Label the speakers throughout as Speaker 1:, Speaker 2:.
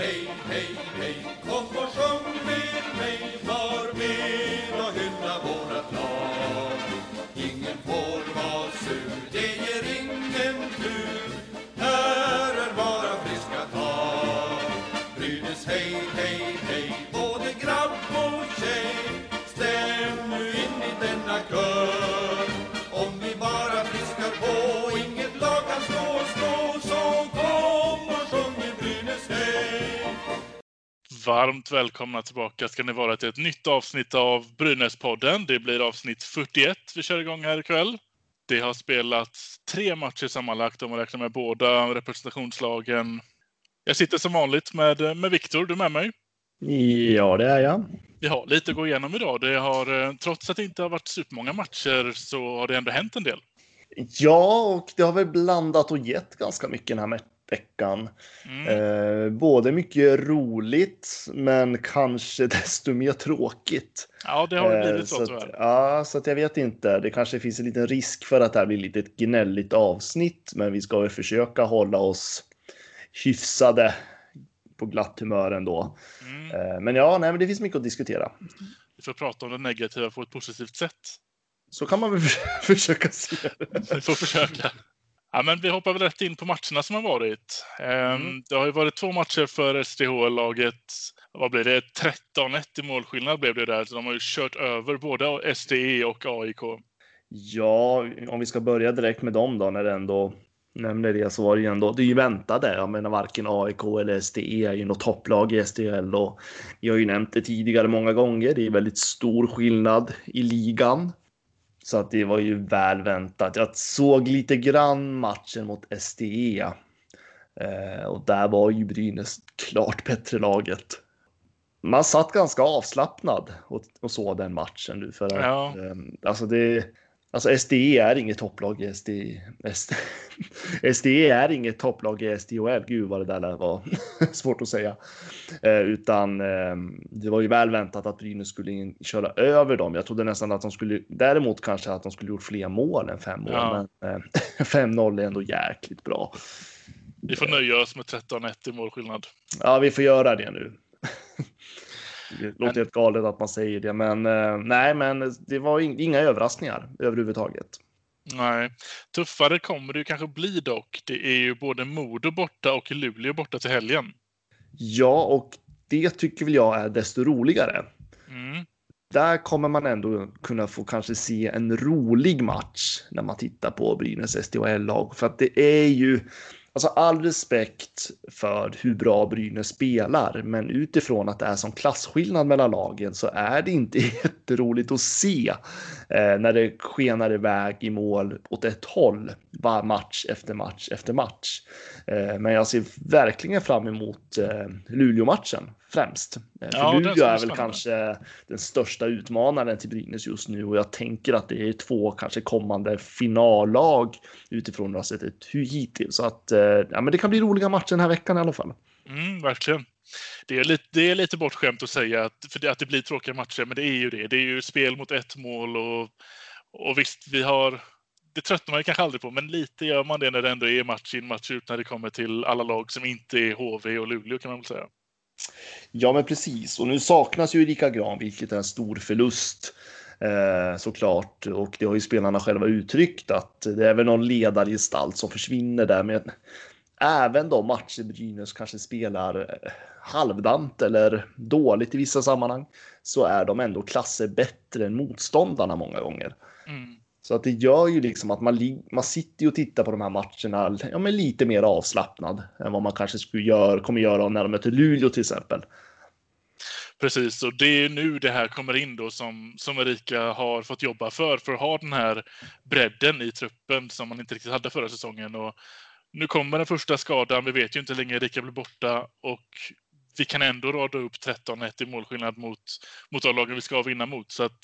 Speaker 1: hey, hey, hey,
Speaker 2: Varmt välkomna tillbaka ska ni vara till ett nytt avsnitt av Brynäspodden. Det blir avsnitt 41 vi kör igång här ikväll. Det har spelats tre matcher sammanlagt om man räknar med båda representationslagen. Jag sitter som vanligt med, med Viktor, du är med mig?
Speaker 3: Ja, det är jag.
Speaker 2: Vi har lite att gå igenom idag. Det har, eh, trots att det inte har varit supermånga matcher så har det ändå hänt en del.
Speaker 3: Ja, och det har väl blandat och gett ganska mycket den här veckan.
Speaker 2: Mm.
Speaker 3: Eh, både mycket roligt, men kanske desto mer tråkigt.
Speaker 2: Ja, det har det
Speaker 3: Eh,
Speaker 2: blivit så
Speaker 3: att,
Speaker 2: tyvärr.
Speaker 3: ja, så att jag vet inte. Det kanske finns en liten risk för att det här blir lite ett gnälligt avsnitt, men vi ska väl försöka hålla oss hyfsade på glatt humör ändå.
Speaker 2: Mm.
Speaker 3: Eh, men ja, nej, men det finns mycket att diskutera.
Speaker 2: Vi får prata om det negativa på ett positivt sätt.
Speaker 3: Så kan man väl försöka se det.
Speaker 2: Vi får försöka. Ja, men vi hoppar väl rätt in på matcherna som har varit. Ehm,
Speaker 3: Mm.
Speaker 2: Det har ju varit två matcher för SDH-laget. Vad blir det? 13-1 i målskillnad blev det där. Så de har ju kört över både SDE och AIK.
Speaker 3: Ja, om vi ska börja direkt med dem då när det ändå nämner det så var det ju ändå, det är ju väntade. Jag menar varken AIK eller SDE är ju något topplag i SDL och vi har ju nämnt det tidigare många gånger. Det är väldigt stor skillnad i ligan. Så att det var ju väl väntat. Jag såg lite grann matchen mot SDE. Eh, och där var ju Brynäs klart bättre laget. Man satt ganska avslappnad och, och så den matchen nu för att
Speaker 2: Ja.
Speaker 3: eh, alltså det Alltså SDE är inget topplag i SD, SD, SDE är inget topplag i SDHL. Gud vad det där vara svårt att säga. Eh, utan eh, det var ju väl väntat att Brynäs skulle in, köra över dem. Jag trodde nästan att de skulle, däremot kanske att de skulle gjort fler mål än fem mål.
Speaker 2: Ja.
Speaker 3: Men eh, 5-0 är ändå jäkligt bra.
Speaker 2: Vi får nöja oss med 13-1 i målskillnad.
Speaker 3: Ja, vi får göra det nu. Det låter helt galet att man säger det, men eh, nej, men det var ing- inga överraskningar överhuvudtaget.
Speaker 2: Nej. Tuffare kommer det ju kanske bli dock. Det är ju både Modo borta och Luleå borta till helgen.
Speaker 3: Ja, och det tycker väl jag är desto roligare.
Speaker 2: Mm.
Speaker 3: Där kommer man ändå kunna få kanske se en rolig match när man tittar på Brynäs SDHL-lag. För att det är ju, alltså all respekt för hur bra Brynäs spelar, men utifrån att det är som klasskillnad mellan lagen så är det inte jätteroligt att se eh, när det skenar iväg i mål åt ett håll var match efter match efter match. Eh, men jag ser verkligen fram emot eh, Luleå-matchen främst. Eh, för
Speaker 2: Ja,
Speaker 3: Luleå
Speaker 2: bli
Speaker 3: är väl
Speaker 2: spännande.
Speaker 3: kanske den största utmanaren till Brynäs just nu och jag tänker att det är två kanske kommande finallag utifrån hur jag har sett ut hittills. Så att eh, ja, men det kan bli roliga matcher den här veckan i alla fall.
Speaker 2: Mm, verkligen. Det är, lite, det är lite bortskämt att säga att, för det, att det blir tråkiga matcher, men det är ju det. Det är ju spel mot ett mål och, och visst, vi har... Det tröttnar man kanske aldrig på, men lite gör man det när det ändå är match in, match ut när det kommer till alla lag som inte är HV och Luleå kan man väl säga.
Speaker 3: Ja, men precis. Och nu saknas ju Erika Gran, vilket är en stor förlust eh, såklart. Och det har ju spelarna själva uttryckt att det är väl någon ledargestalt som försvinner där. Men även de matcher Brynäs kanske spelar eh, halvdant eller dåligt i vissa sammanhang så är de ändå klasser bättre än motståndarna många gånger.
Speaker 2: Mm.
Speaker 3: Så att det gör ju liksom att man, man sitter och tittar på de här matcherna ja, men lite mer avslappnad än vad man kanske skulle göra, kommer göra när de möter Luleå till exempel.
Speaker 2: Precis, och det är nu det här kommer in då som, som Erika har fått jobba för, för att ha den här bredden i truppen som man inte riktigt hade förra säsongen. Och nu kommer den första skadan, vi vet ju inte hur länge Erika blir borta och vi kan ändå rada upp 13-1 i målskillnad mot, mot de lagen vi ska vinna mot. Så att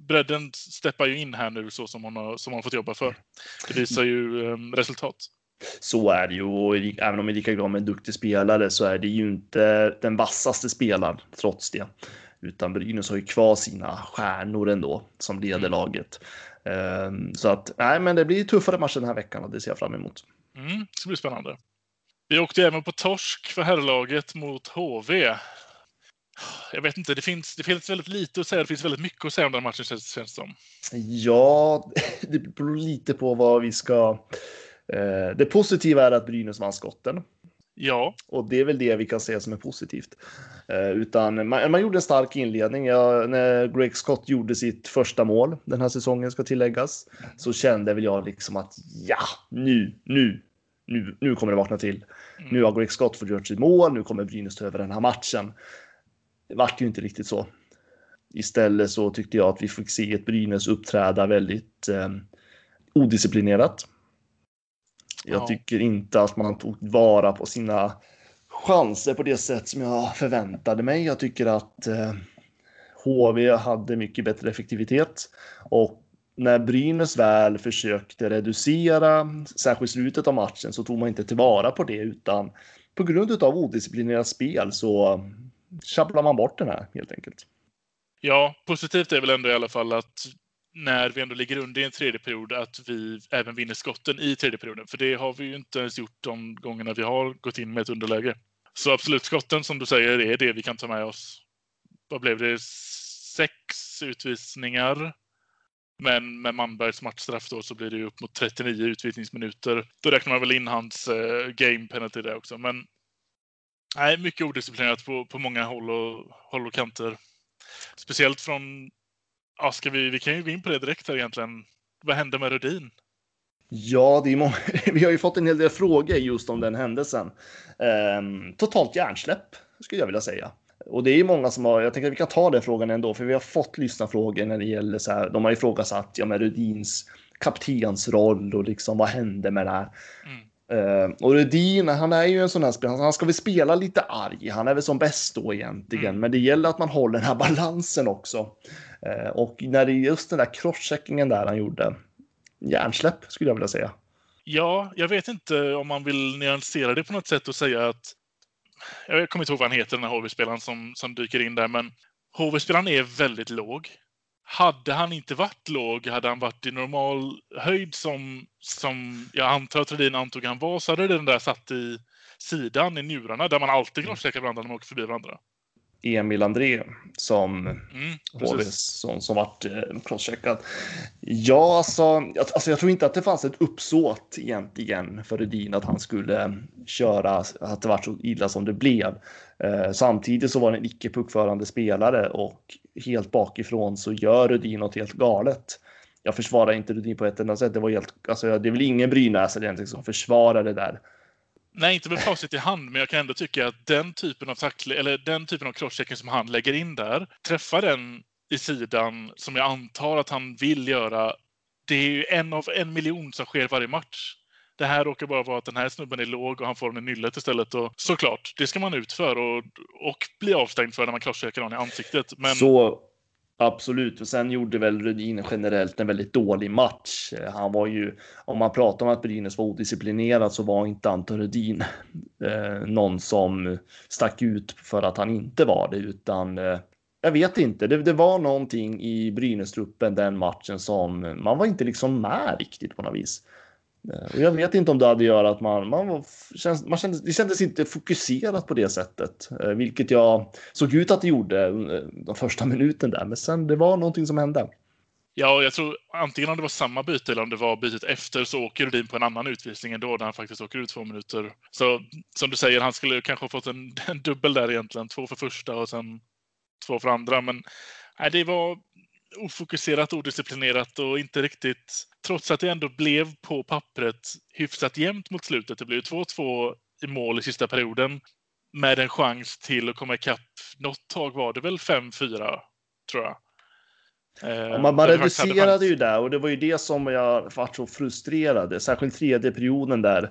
Speaker 2: bredden steppar ju in här nu så som hon har, som hon fått jobba för. Det visar ju um, resultat.
Speaker 3: Så är det ju och även om Erika Gram är en duktig spelare så är det ju inte den vassaste spelaren trots det. Utan Brynäs har ju kvar sina stjärnor ändå som leder
Speaker 2: Mm.
Speaker 3: laget. Ehm, Så att nej, men det blir tuffare matcher den här veckan och det ser jag fram emot.
Speaker 2: Mm, det ska bli spännande. Vi åkte även på torsk för herrlaget mot HV. Jag vet inte, det finns, det finns väldigt lite att säga. Det finns väldigt mycket att säga om den matchen känns, det som.
Speaker 3: Ja, det beror lite på vad vi ska... Eh, det positiva är att Brynäs vann skotten.
Speaker 2: Ja.
Speaker 3: Och det är väl det vi kan säga som är positivt. Eh, utan man, man, gjorde en stark inledning. Ja, när Greg Scott gjorde sitt första mål den här säsongen ska tilläggas så kände väl jag liksom att ja, nu, nu, nu, nu kommer det vakna till. Mm. Nu har Greg Scott fått gjort sitt mål. Nu kommer Brynäs ta över den här matchen. Det vart ju inte riktigt så. Istället så tyckte jag att vi fick se ett Brynäs uppträda väldigt eh, odisciplinerat. Jag ja. tycker inte att man tog vara på sina chanser på det sätt som jag förväntade mig. Jag tycker att eh, HV hade mycket bättre effektivitet och när Brynäs väl försökte reducera, särskilt slutet av matchen, så tog man inte tillvara på det utan på grund av odisciplinerat spel så sjabblar man bort den här helt enkelt.
Speaker 2: Ja, positivt är väl ändå i alla fall att när vi ändå ligger under i en tredje period att vi även vinner skotten i tredje perioden. För det har vi ju inte ens gjort de gångerna vi har gått in med ett underläge. Så absolut, skotten som du säger är det vi kan ta med oss. Vad blev det? Sex utvisningar. Men med Manbergs matchstraff då så blir det ju upp mot 39 utvisningsminuter. Då räknar man väl in hans eh, game penalty där också. Men nej, mycket odisciplinerat på, på många håll och, håll och kanter. Speciellt från Ja, ska vi, vi kan ju gå in på det direkt här egentligen. Vad hände med Rudin?
Speaker 3: Ja, det är många, vi har ju fått en hel del frågor just om den händelsen. Ehm, totalt hjärnsläpp skulle jag vilja säga. Och det är ju många som har, jag tänker att vi kan ta den frågan ändå, för vi har fått lyssna frågor när det gäller så här, de har ifrågasatt, ja men Rudins kaptensroll och liksom vad hände med det här? Mm. Uh, och Rudin, han är ju en sån här spelare, han ska väl spela lite arg, han är väl som bäst då egentligen, mm. men det gäller att man håller den här balansen också. Uh, och när det är just den där crosscheckingen där han gjorde, hjärnsläpp skulle jag vilja säga.
Speaker 2: Ja, jag vet inte om man vill nyansera det på något sätt och säga att jag kommer inte ihåg vad han heter, den här HV-spelaren som, som dyker in där, men HV-spelaren är väldigt låg hade han inte varit låg, hade han varit i normal höjd som, som jag antar att Rudin antog han var, så hade den där satt i sidan i njurarna där man alltid crosscheckar varandra när man åker förbi varandra.
Speaker 3: Emil André som mm, HV som, som vart eh, crosscheckad. Ja, alltså, alltså, jag tror inte att det fanns ett uppsåt egentligen för Rudin att han skulle köra, att det var så illa som det blev. Eh, samtidigt så var det en icke puckförande spelare och helt bakifrån så gör Rudin något helt galet. Jag försvarar inte Rudin på ett enda sätt. Det var helt, alltså, det är väl ingen brynäsare egentligen som försvarar det där.
Speaker 2: Nej, inte med facit i hand, men jag kan ändå tycka att den typen av tackling, eller den typen av crosschecking som han lägger in där, träffar den i sidan som jag antar att han vill göra. Det är ju en av en miljon som sker varje match. Det här råkar bara vara att den här snubben är låg och han får den i nyllet istället. Och såklart, det ska man ut för och, och bli avstängd för när man crosscheckar någon i ansiktet. Men...
Speaker 3: Så Absolut, och sen gjorde väl Rudin generellt en väldigt dålig match. Han var ju, om man pratar om att Brynäs var odisciplinerad så var inte Anton Rudin eh, någon som stack ut för att han inte var det, utan eh, jag vet inte. Det, det var någonting i Brynästruppen den matchen som man var inte liksom med riktigt på något vis. Eh, och jag vet inte om det hade att göra att man, man, var, man kändes, det kändes inte fokuserat på det sättet, eh, vilket jag såg ut att det gjorde de första minuten där. Men sen det var någonting som hände.
Speaker 2: Ja, jag tror antingen om det var samma byte eller om det var bytet efter så åker Rudin på en annan utvisning ändå där han faktiskt åker ut två minuter. Så som du säger, han skulle kanske ha fått en, en dubbel där egentligen. Två för första och sen två för andra. Men nej, det var ofokuserat, odisciplinerat och inte riktigt, trots att det ändå blev på pappret hyfsat jämnt mot slutet. Det blev 2-2 i mål i sista perioden med en chans till att komma ikapp. Något tag var det väl 5-4, tror jag.
Speaker 3: Eh, man, man reducerade ju där och det var ju det som jag var så frustrerad, särskilt tredje perioden där.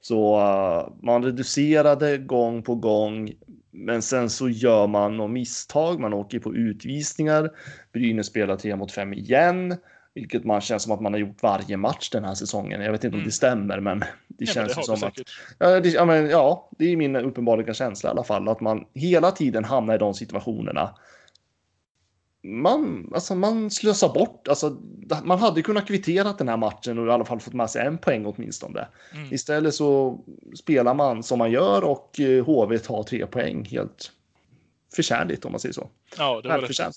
Speaker 3: Så uh, man reducerade gång på gång, men sen så gör man något misstag. Man åker på utvisningar. Brynäs spelar 3 mot 5 igen, vilket man känns som att man har gjort varje match den här säsongen. Jag vet inte mm. om det stämmer, men det ja, känns men det som att. Ja det, ja, men, ja, det är min uppenbarliga känsla i alla fall att man hela tiden hamnar i de situationerna. Man, alltså man slösar bort, alltså man hade kunnat kvittera den här matchen och i alla fall fått med sig en poäng åtminstone. Mm. Istället så spelar man som man gör och HV tar tre poäng helt förtjänligt om man säger så.
Speaker 2: Ja, det var det.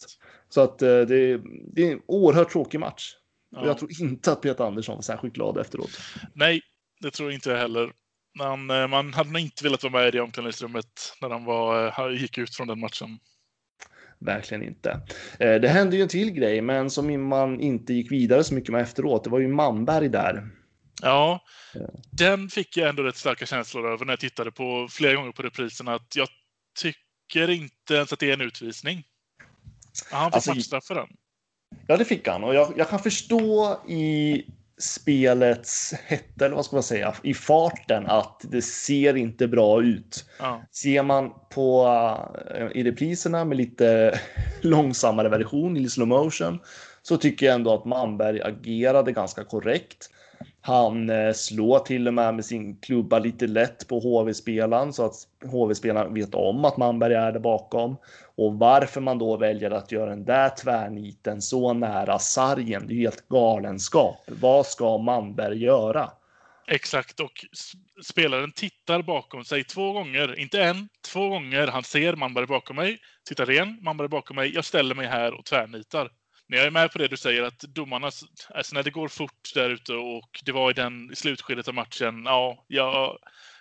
Speaker 3: Så att det, det är en oerhört tråkig match. Ja. Och jag tror inte att Peter Andersson var särskilt glad efteråt.
Speaker 2: Nej, det tror inte jag heller. Man, eh, man hade nog inte velat vara med i det omklädningsrummet när han var, eh, gick ut från den matchen.
Speaker 3: Verkligen inte. Eh, det hände ju en till grej, men som man inte gick vidare så mycket med efteråt. Det var ju Manberg där.
Speaker 2: Ja, den fick jag ändå rätt starka känslor över när jag tittade på flera gånger på reprisen. Att jag tycker inte ens att det är en utvisning. Han fick alltså, matchstraff för den.
Speaker 3: Ja, det fick han. Och jag, jag kan förstå i spelets hette, eller vad ska man säga, i farten att det ser inte bra ut. Ja. Ser man på uh, i repriserna med lite långsammare version i slow motion så tycker jag ändå att Manberg agerade ganska korrekt. Han eh, slår till och med med sin klubba lite lätt på HV-spelaren så att HV-spelaren vet om att Manberg är där bakom. Och varför man då väljer att göra den där tvärniten så nära sargen, det är ju helt galenskap. Vad ska Manberg göra?
Speaker 2: Exakt, och spelaren tittar bakom sig två gånger, inte en, två gånger. Han ser Manberg bakom mig, tittar igen, Manberg bakom mig. Jag ställer mig här och tvärnitar. Men jag är med på det du säger att domarna, alltså när det går fort där ute och det var i den i slutskedet av matchen, ja, jag,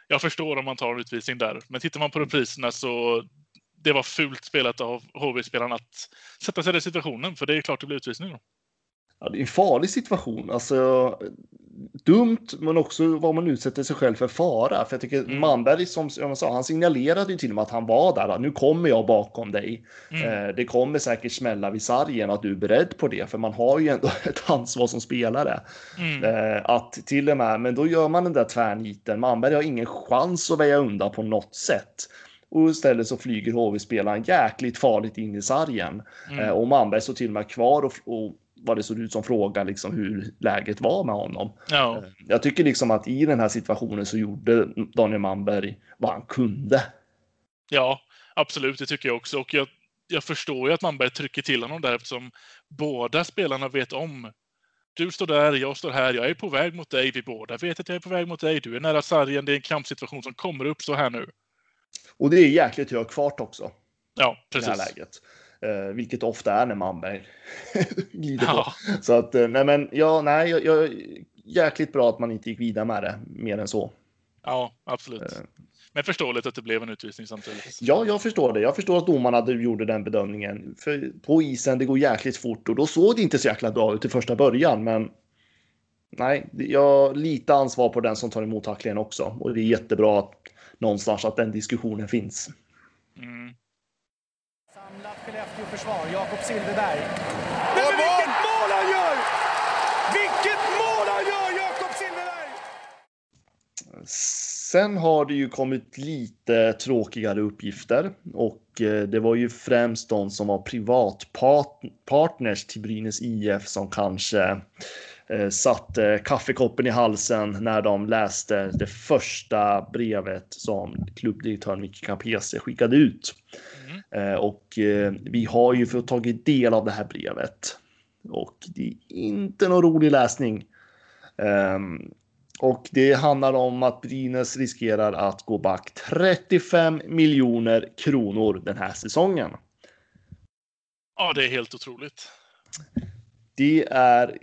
Speaker 2: jag förstår om man tar en utvisning där. Men tittar man på repriserna så det var fult spelat av HV-spelaren att sätta sig i den situationen, för det är klart det blir utvisning då.
Speaker 3: Ja, det är en farlig situation. Alltså, dumt, men också vad man utsätter sig själv för fara. För jag tycker mm. Manberg, som jag sa, han signalerade ju till och med att han var där. Nu kommer jag bakom dig. Mm. Eh, det kommer säkert smälla vid sargen att du är beredd på det, för man har ju ändå ett ansvar som spelare. Mm. Eh, att till och med, men då gör man den där tvärniten. Manberg har ingen chans att väja undan på något sätt. Och istället så flyger HV-spelaren jäkligt farligt in i sargen. Mm. Eh, och Manberg står till och med kvar och, och vad det såg ut som fråga liksom hur läget var med honom. Ja. Eh, jag tycker liksom att i den här situationen så gjorde Daniel Manberg vad han kunde.
Speaker 2: Ja, absolut, det tycker jag också. Och jag, jag förstår ju att Manberg trycker till honom där eftersom båda spelarna vet om. Du står där, jag står här, jag är på väg mot dig, vi båda vet att jag är på väg mot dig, du är nära sargen, det är en kampsituation som kommer uppstå här nu.
Speaker 3: Och det är jäkligt hög fart också.
Speaker 2: Ja, precis.
Speaker 3: I det här läget. Eh, vilket ofta är när Manberg glider ja. på. Så att, eh, nej men, ja, nej, jag, jag, jäkligt bra att man inte gick vidare med det mer än så.
Speaker 2: Ja, absolut. Eh. Men förståeligt att det blev en utvisning samtidigt.
Speaker 3: Ja, jag förstår det. Jag förstår att domarna gjorde den bedömningen. För på isen, det går jäkligt fort och då såg det inte så jäkla bra ut i första början, men nej, jag lite ansvar på den som tar emot tacklingen också. Och det är jättebra att någonstans att den diskussionen finns. Mm.
Speaker 4: Skellefteå-försvar, Jakob Silfverberg. Men, men vilket mål han gör! Vilket mål han gör, Jakob Silfverberg!
Speaker 3: Sen har det ju kommit lite tråkigare uppgifter och eh, det var ju främst de som var privatpartners till Brynäs IF som kanske eh, satte kaffekoppen i halsen när de läste det första brevet som klubbdirektören Micke Capese skickade ut. Mm. Eh, och eh, vi har ju fått tagit del av det här brevet. Och det är inte någon rolig läsning. Um, och det handlar om att Brynäs riskerar att gå back 35 miljoner kronor den här säsongen.
Speaker 2: Ja, det är helt otroligt.
Speaker 3: Det är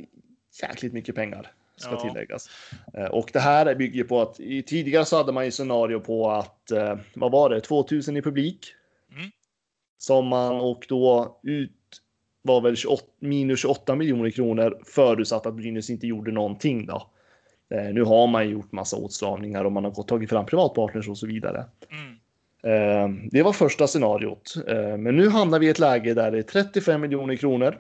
Speaker 3: jäkligt mycket pengar ska ja. tilläggas. Eh, och det här bygger på att tidigare så hade man ju scenario på att vad var det 2000 i publik. Mm. Som man och då ut var väl 28, minus 28 miljoner kronor förutsatt att Brynäs inte gjorde någonting då. Eh, nu har man gjort massa åtstramningar och man har tagit fram privatpartners och så vidare. Mm. Det var första scenariot, men nu hamnar vi i ett läge där det är 35 miljoner kronor.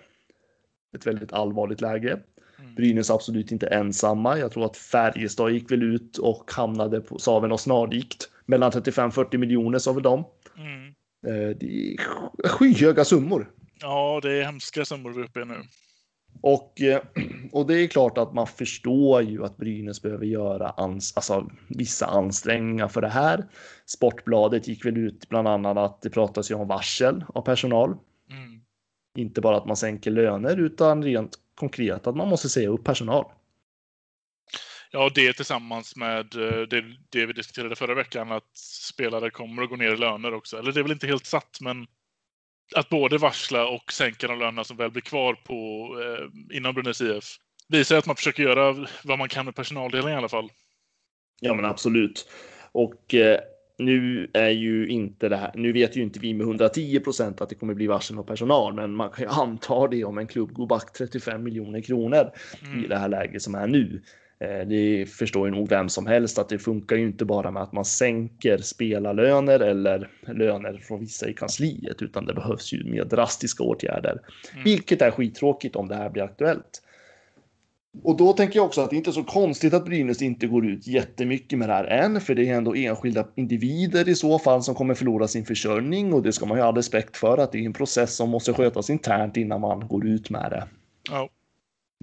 Speaker 3: Ett väldigt allvarligt läge. Mm. Brynäs absolut inte ensamma. Jag tror att Färjestad gick väl ut och hamnade på, sa väl något snarlikt. Mellan 35-40 miljoner sa väl de. Mm. Eh, det är skyhöga summor.
Speaker 2: Ja, det är hemska summor vi är uppe i nu.
Speaker 3: Och, eh, och det är klart att man förstår ju att Brynäs behöver göra ans alltså, vissa ansträngningar för det här. Sportbladet gick väl ut bland annat att det pratas ju om varsel av personal. Inte bara att man sänker löner utan rent konkret att man måste säga upp personal.
Speaker 2: Ja, det tillsammans med eh, det, det, vi diskuterade förra veckan, att spelare kommer att gå ner i löner också. Eller det är väl inte helt satt, men att både varsla och sänka de lönerna som väl blir kvar på, eh, inom Brynäs IF visar att man försöker göra vad man kan med personaldelen i alla fall.
Speaker 3: Ja, men absolut. Och eh, nu är ju inte det här. Nu vet ju inte vi med 110 procent att det kommer bli varsel av personal, men man kan ju anta det om en klubb går back 35 miljoner kronor mm. i det här läget som är nu. Eh, det förstår ju nog vem som helst att det funkar ju inte bara med att man sänker spelarlöner eller löner från vissa i kansliet, utan det behövs ju mer drastiska åtgärder, mm. vilket är skittråkigt om det här blir aktuellt. Och då tänker jag också att det inte är så konstigt att Brynäs inte går ut jättemycket med det här än, för det är ändå enskilda individer i så fall som kommer förlora sin försörjning och det ska man ju ha respekt för att det är en process som måste skötas internt innan man går ut med det.
Speaker 2: Ja.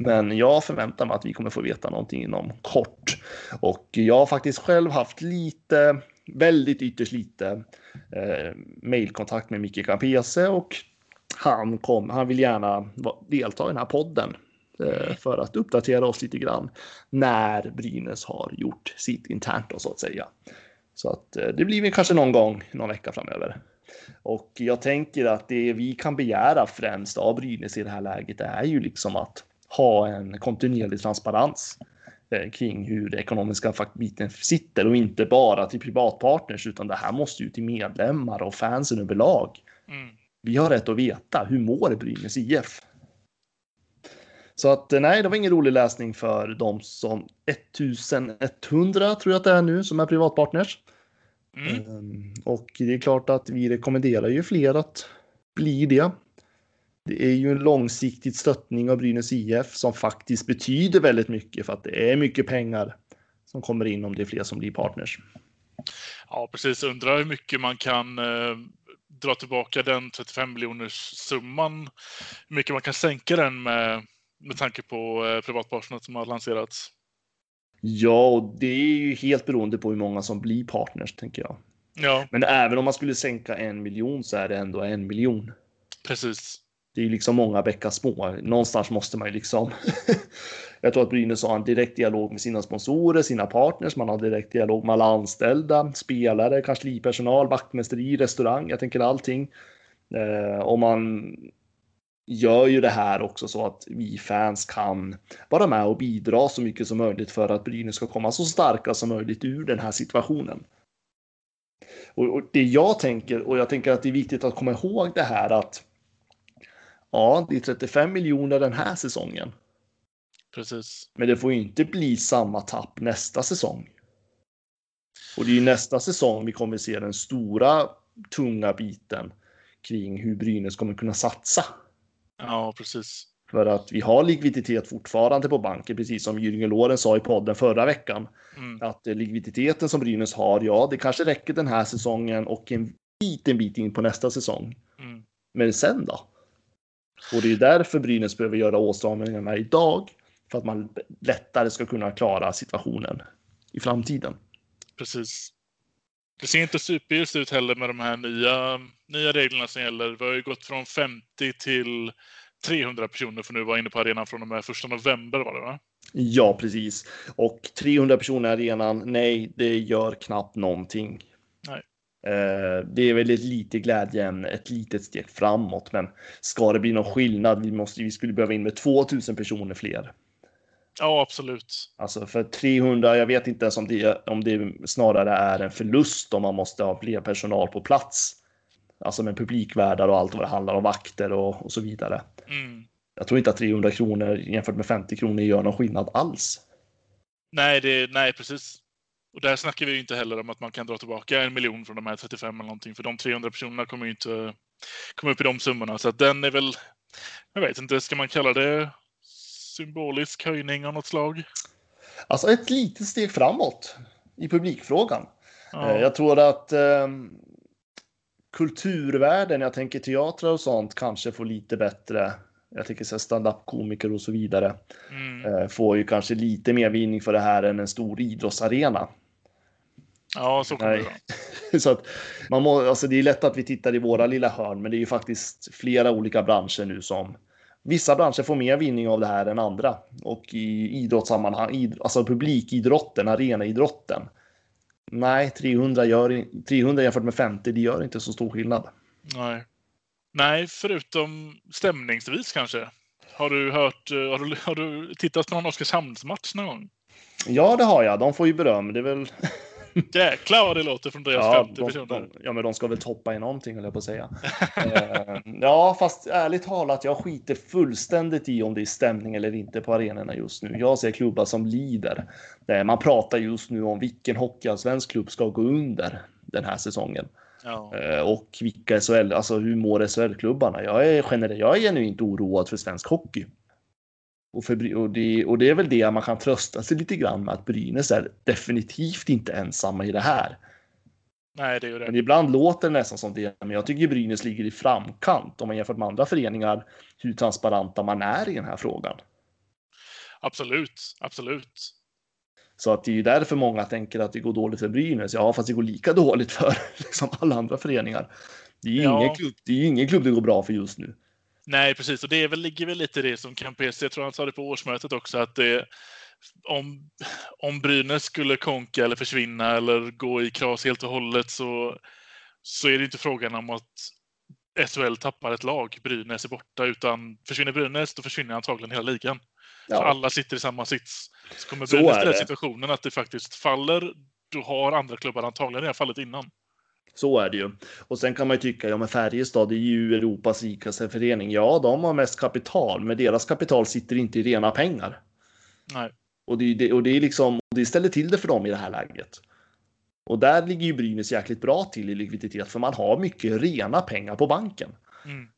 Speaker 3: Men jag förväntar mig att vi kommer få veta någonting inom kort. Och jag har faktiskt själv haft lite, väldigt ytterst lite eh, mailkontakt med Micke Campese och han, kom, han vill gärna delta i den här podden eh, för att uppdatera oss lite grann när Brynäs har gjort sitt internt och så att säga. Så att eh, det blir väl kanske någon gång någon vecka framöver. Och jag tänker att det vi kan begära främst av Brynäs i det här läget är ju liksom att ha en kontinuerlig transparens eh, kring hur det ekonomiska biten sitter och inte bara till privatpartners utan det här måste ju till medlemmar och fansen överlag. Mm. Vi har rätt att veta hur mår Brynäs IF? Så att eh, nej, det var ingen rolig läsning för de som 1100 tror jag att det är nu som är privatpartners. Mm. Um, och det är klart att vi rekommenderar ju fler att bli det det är ju en långsiktig stöttning av Brynäs IF som faktiskt betyder väldigt mycket för att det är mycket pengar som kommer in om det är fler som blir partners.
Speaker 2: Ja, precis. Undrar hur mycket man kan eh, dra tillbaka den 35 miljoners summan. Hur mycket man kan sänka den med, med tanke på eh, privatpartners som har lanserats.
Speaker 3: Ja, och det är ju helt beroende på hur många som blir partners, tänker jag.
Speaker 2: Ja.
Speaker 3: Men även om man skulle sänka en miljon så är det ändå en miljon.
Speaker 2: Precis
Speaker 3: det är liksom många bäckar små. Någonstans måste man ju liksom. jag tror att Brynäs har en direkt dialog med sina sponsorer, sina partners. Man har direkt dialog med alla anställda, spelare, kanslipersonal, vaktmästeri, restaurang. Jag tänker allting. Eh, och man gör ju det här också så att vi fans kan vara med och bidra så mycket som möjligt för att Brynäs ska komma så starka som möjligt ur den här situationen. Och, och det jag tänker, och jag tänker att det är viktigt att komma ihåg det här att Ja, det är 35 miljoner den här säsongen.
Speaker 2: Precis.
Speaker 3: Men det får ju inte bli samma tapp nästa säsong. Och det är ju nästa säsong vi kommer se den stora tunga biten kring hur Brynäs kommer kunna satsa.
Speaker 2: Ja, precis.
Speaker 3: För att vi har likviditet fortfarande på banken, precis som Jürgen Loren sa i podden förra veckan. Mm. Att likviditeten som Brynäs har, ja, det kanske räcker den här säsongen och en liten bit in på nästa säsong. Mm. Men sen då? Och det är därför Brynäs behöver göra åtstramningarna idag. För att man lättare ska kunna klara situationen i framtiden.
Speaker 2: Precis. Det ser inte superljust ut heller med de här nya, nya reglerna som gäller. Vi har ju gått från 50 till 300 personer för nu vara inne på arenan från och med 1 november var det va?
Speaker 3: Ja, precis. Och 300 personer i arenan, nej, det gör knappt någonting. Eh, det är väl ett litet glädjeämne, ett litet steg framåt, men ska det bli någon skillnad? Vi måste. Vi skulle behöva in med 2000 personer fler.
Speaker 2: Ja, absolut.
Speaker 3: Alltså för 300. Jag vet inte ens om det om det snarare är en förlust om man måste ha fler personal på plats. Alltså med publikvärdar och allt vad det handlar om vakter och, och så vidare. Mm. Jag tror inte att 300 kronor jämfört med 50 kronor gör någon skillnad alls.
Speaker 2: Nej, det, nej precis. Och där snackar vi inte heller om att man kan dra tillbaka en miljon från de här 35 eller någonting, för de 300 personerna kommer ju inte komma upp i de summorna. Så att den är väl, jag vet inte, ska man kalla det symbolisk höjning av något slag?
Speaker 3: Alltså ett litet steg framåt i publikfrågan. Ja. Eh, jag tror att eh, kulturvärlden, jag tänker teatrar och sånt, kanske får lite bättre jag tänker så stand-up komiker och så vidare, mm. Eh, får ju kanske lite mer vinning för det här än en stor idrottsarena.
Speaker 2: Ja, så kommer det
Speaker 3: så att man må, alltså det är lätt att vi tittar i våra lilla hörn, men det är ju faktiskt flera olika branscher nu som Vissa branscher får mer vinning av det här än andra och i idrottssammanhang, id, alltså publikidrotten, arenaidrotten. Nej, 300, gör, 300 jämfört med 50, det gör inte så stor skillnad.
Speaker 2: Nej. Nej, förutom stämningsvis kanske. Har du hört, har du, har du tittat på någon Oskarshamnsmatch någon gång?
Speaker 3: Ja, det har jag. De får ju beröm. Det är väl
Speaker 2: Jäklar vad det låter från deras
Speaker 3: ja,
Speaker 2: 50 personer.
Speaker 3: De, ja, men de ska väl toppa i någonting, höll jag på att säga. uh, ja, fast ärligt talat, jag skiter fullständigt i om det är stämning eller inte på arenorna just nu. Jag ser klubbar som lider. Man pratar just nu om vilken hockeyallsvensk klubb ska gå under den här säsongen. Ja. Uh, och vilka SHL, alltså hur mår SHL-klubbarna? Jag är generellt, jag är genuint oroad för svensk hockey. Och, för, och, det, och det är väl det man kan trösta sig lite grann med att Brynäs är definitivt inte ensamma i det här.
Speaker 2: Nej, det är det.
Speaker 3: Men ibland låter det nästan som det. Men jag tycker Brynäs ligger i framkant om man jämför med andra föreningar. Hur transparenta man är i den här frågan.
Speaker 2: Absolut, absolut.
Speaker 3: Så att det är ju därför många tänker att det går dåligt för Brynäs. Ja, fast det går lika dåligt för liksom alla andra föreningar. Det är ju ja. ingen, klubb, det är ingen klubb det går bra för just nu.
Speaker 2: Nej, precis. Och det är väl, ligger väl lite i det som Campese, jag tror han sa det på årsmötet också, att det, om, om Brynäs skulle konka eller försvinna eller gå i kras helt och hållet så, så är det inte frågan om att SHL tappar ett lag, Brynäs är borta, utan försvinner Brynäs då försvinner antagligen hela ligan. Ja. Så alla sitter i samma sits. Så kommer Brynäs till den situationen att det faktiskt faller, då har andra klubbar antagligen redan fallit innan.
Speaker 3: Så är det ju. Och sen kan man ju tycka, ja men Färjestad är ju Europas rikaste förening. Ja, de har mest kapital, men deras kapital sitter inte i rena pengar.
Speaker 2: Nej.
Speaker 3: Och det, och det är liksom, det ställer till det för dem i det här läget. Och där ligger ju Brynäs jäkligt bra till i likviditet, för man har mycket rena pengar på banken. Mm.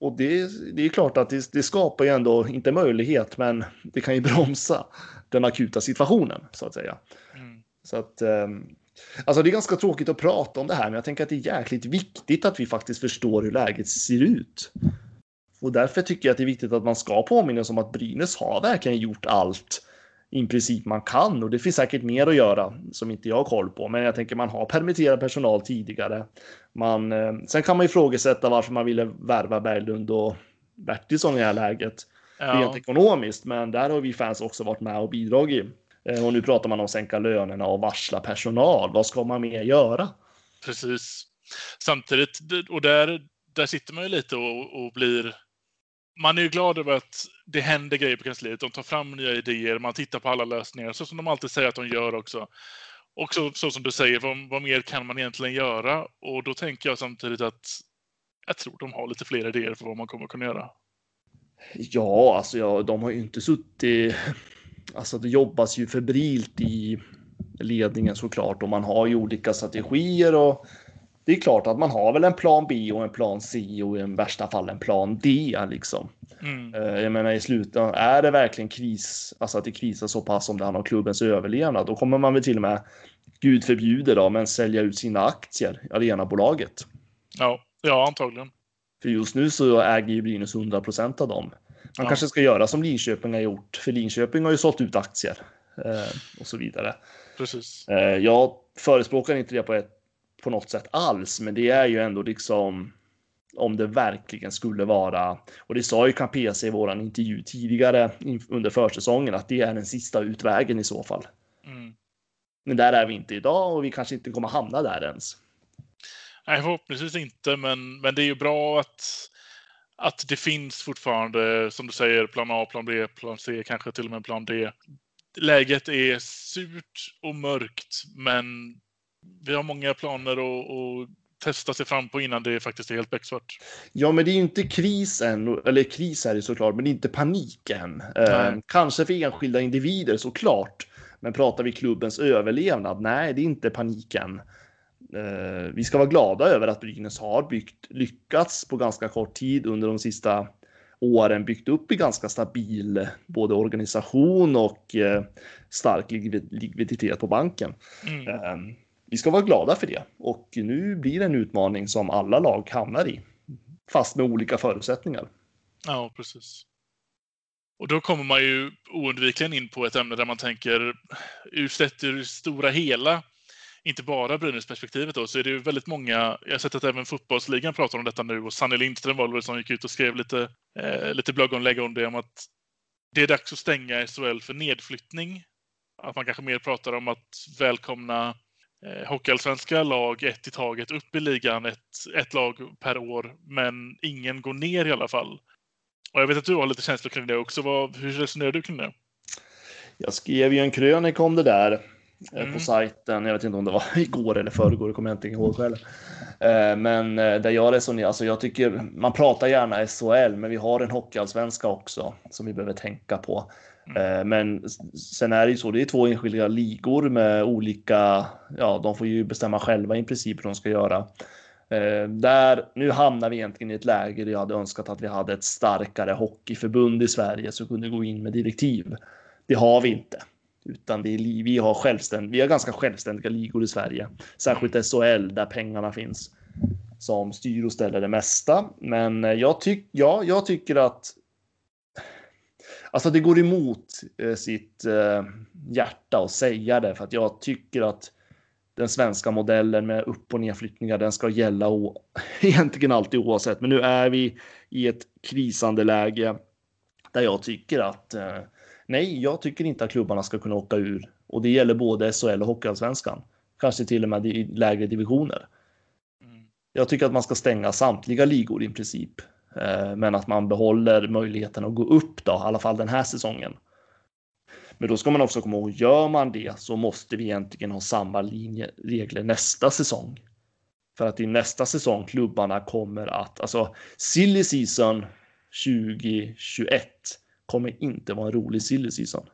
Speaker 3: Och det, det är klart att det, det, skapar ju ändå, inte möjlighet, men det kan ju bromsa den akuta situationen så att säga. Mm. Så att um, Alltså det är ganska tråkigt att prata om det här, men jag tänker att det är jäkligt viktigt att vi faktiskt förstår hur läget ser ut. Och därför tycker jag att det är viktigt att man ska påminna oss om att Brynäs har verkligen gjort allt i princip man kan och det finns säkert mer att göra som inte jag har koll på. Men jag tänker man har permitterat personal tidigare. Man, eh, sen kan man ifrågasätta varför man ville värva Berglund och Bertilsson i det här läget. Ja. Rent ekonomiskt, men där har vi fans också varit med och bidragit. Eh, och nu pratar man om att sänka lönerna och varsla personal. Vad ska man mer göra?
Speaker 2: Precis. Samtidigt, och där, där sitter man ju lite och, och blir... Man är ju glad över att det händer grejer på kansliet. De tar fram nya idéer, man tittar på alla lösningar, så som de alltid säger att de gör också. Och så, så som du säger, vad, vad mer kan man egentligen göra? Och då tänker jag samtidigt att jag tror de har lite fler idéer för vad man kommer kunna göra.
Speaker 3: Ja, alltså ja, de har ju inte suttit alltså det jobbas ju febrilt i ledningen såklart och man har ju olika strategier och det är klart att man har väl en plan B och en plan C och i värsta fall en plan D liksom. Mm. Eh, jag menar i slutändan, är det verkligen kris, alltså att det krisar så pass som det handlar om klubbens överlevnad, då kommer man väl till och med, gud förbjuder då, men sälja ut sina aktier i arenabolaget.
Speaker 2: Ja, ja antagligen.
Speaker 3: För just nu så äger ju Brynäs 100 procent av dem. Man ja. kanske ska göra som Linköping har gjort, för Linköping har ju sålt ut aktier eh, och så vidare.
Speaker 2: Precis.
Speaker 3: Eh, jag förespråkar inte det på, ett, på något sätt alls, men det är ju ändå liksom om det verkligen skulle vara, och det sa ju Campese i våran intervju tidigare under försäsongen, att det är den sista utvägen i så fall. Mm. Men där är vi inte idag och vi kanske inte kommer hamna där ens.
Speaker 2: Nej, förhoppningsvis inte, men, men det är ju bra att att det finns fortfarande, som du säger, plan A, plan B, plan C, kanske till och med plan D. Läget är surt och mörkt, men vi har många planer att testa sig fram på innan det faktiskt är helt becksvart.
Speaker 3: Ja, men det är inte kris än, eller kris är det såklart, men det är inte panik än. Eh, kanske för enskilda individer såklart, men pratar vi klubbens överlevnad? Nej, det är inte paniken. Eh, vi ska vara glada över att Brynäs har byggt, lyckats på ganska kort tid under de sista åren byggt upp i ganska stabil både organisation och eh, stark likviditet på banken. Mm. Eh, vi ska vara glada för det och nu blir det en utmaning som alla lag hamnar i, fast med olika förutsättningar.
Speaker 2: Ja, precis. Och då kommer man ju oundvikligen in på ett ämne där man tänker, ur sett ur stora hela inte bara Brynäs-perspektivet då, så är det ju väldigt många, jag har sett att även fotbollsligan pratar om detta nu och Sanne Lindström var det som gick ut och skrev lite, eh, lite blogginlägg om det, om att det är dags att stänga SHL för nedflyttning. Att man kanske mer pratar om att välkomna eh, hockeyallsvenska lag ett i taget upp i ligan, ett, ett lag per år, men ingen går ner i alla fall. Och jag vet att du har lite känslor kring det också. Vad, hur resonerar du kring det?
Speaker 3: Jag skrev ju en krönika om det där
Speaker 2: Mm.
Speaker 3: på sajten. Jag vet inte om det var igår eller förrgår, kommer jag inte ihåg själv. Eh, Men eh, där jag resonerar, alltså jag tycker man pratar gärna SHL, men vi har en hockeyallsvenska också som vi behöver tänka på. Eh, Men sen är det ju så, det är två enskilda ligor med olika, ja, de får ju bestämma själva i princip hur de ska göra. Eh, Där, nu hamnar vi egentligen i ett läge där jag hade önskat att vi hade ett starkare hockeyförbund i Sverige som kunde gå in med direktiv. Det har vi inte. Utan det är, vi, har självständ, vi har ganska självständiga ligor i Sverige. Särskilt SHL där pengarna finns. Som styr och ställer det mesta. Men eh, jag, tyck, ja, jag tycker att Alltså det går emot eh, sitt eh, hjärta att säga det för att jag tycker att den svenska modellen med upp och nedflyttningar den ska gälla o- egentligen alltid oavsett. Men nu är vi i ett krisande läge där jag tycker att eh, nej, jag tycker inte att klubbarna ska kunna åka ur och det gäller både SHL och Hockeyallsvenskan. Kanske till och med i lägre divisioner.
Speaker 2: Mm.
Speaker 3: Jag tycker att man ska stänga samtliga ligor i princip, eh, men att man behåller möjligheten att gå upp då, i alla fall den här säsongen. Men då ska man också komma ihåg, gör man det så måste vi egentligen ha samma linje, regler nästa säsong. För att i nästa säsong klubbarna kommer att, alltså silly season 2021 kommer inte vara en rolig silly season.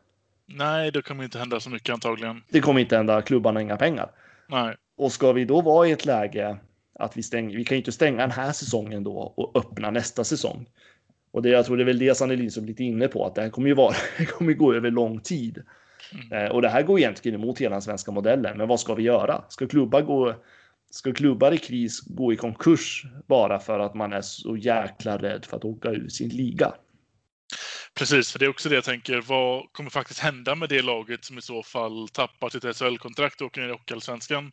Speaker 2: Nej, det kommer inte hända så mycket antagligen.
Speaker 3: Det kommer inte hända klubbarna inga pengar.
Speaker 2: Nej.
Speaker 3: Och ska vi då vara i ett läge att vi stänger, vi kan ju inte stänga den här säsongen då och öppna nästa säsong. Och det jag tror det är väl det Sanne Lindström lite inne på, att det här kommer ju vara, det kommer gå över lång tid. Eh, och det här går egentligen emot hela den svenska modellen. Men vad ska vi göra? Ska klubbar gå, ska klubbar i kris gå i konkurs bara för att man är så jäkla rädd för att åka ur sin liga?
Speaker 2: Precis, för det är också det jag tänker. Vad kommer faktiskt hända med det laget som i så fall tappar sitt SHL-kontrakt och åker ner i Hockeyallsvenskan?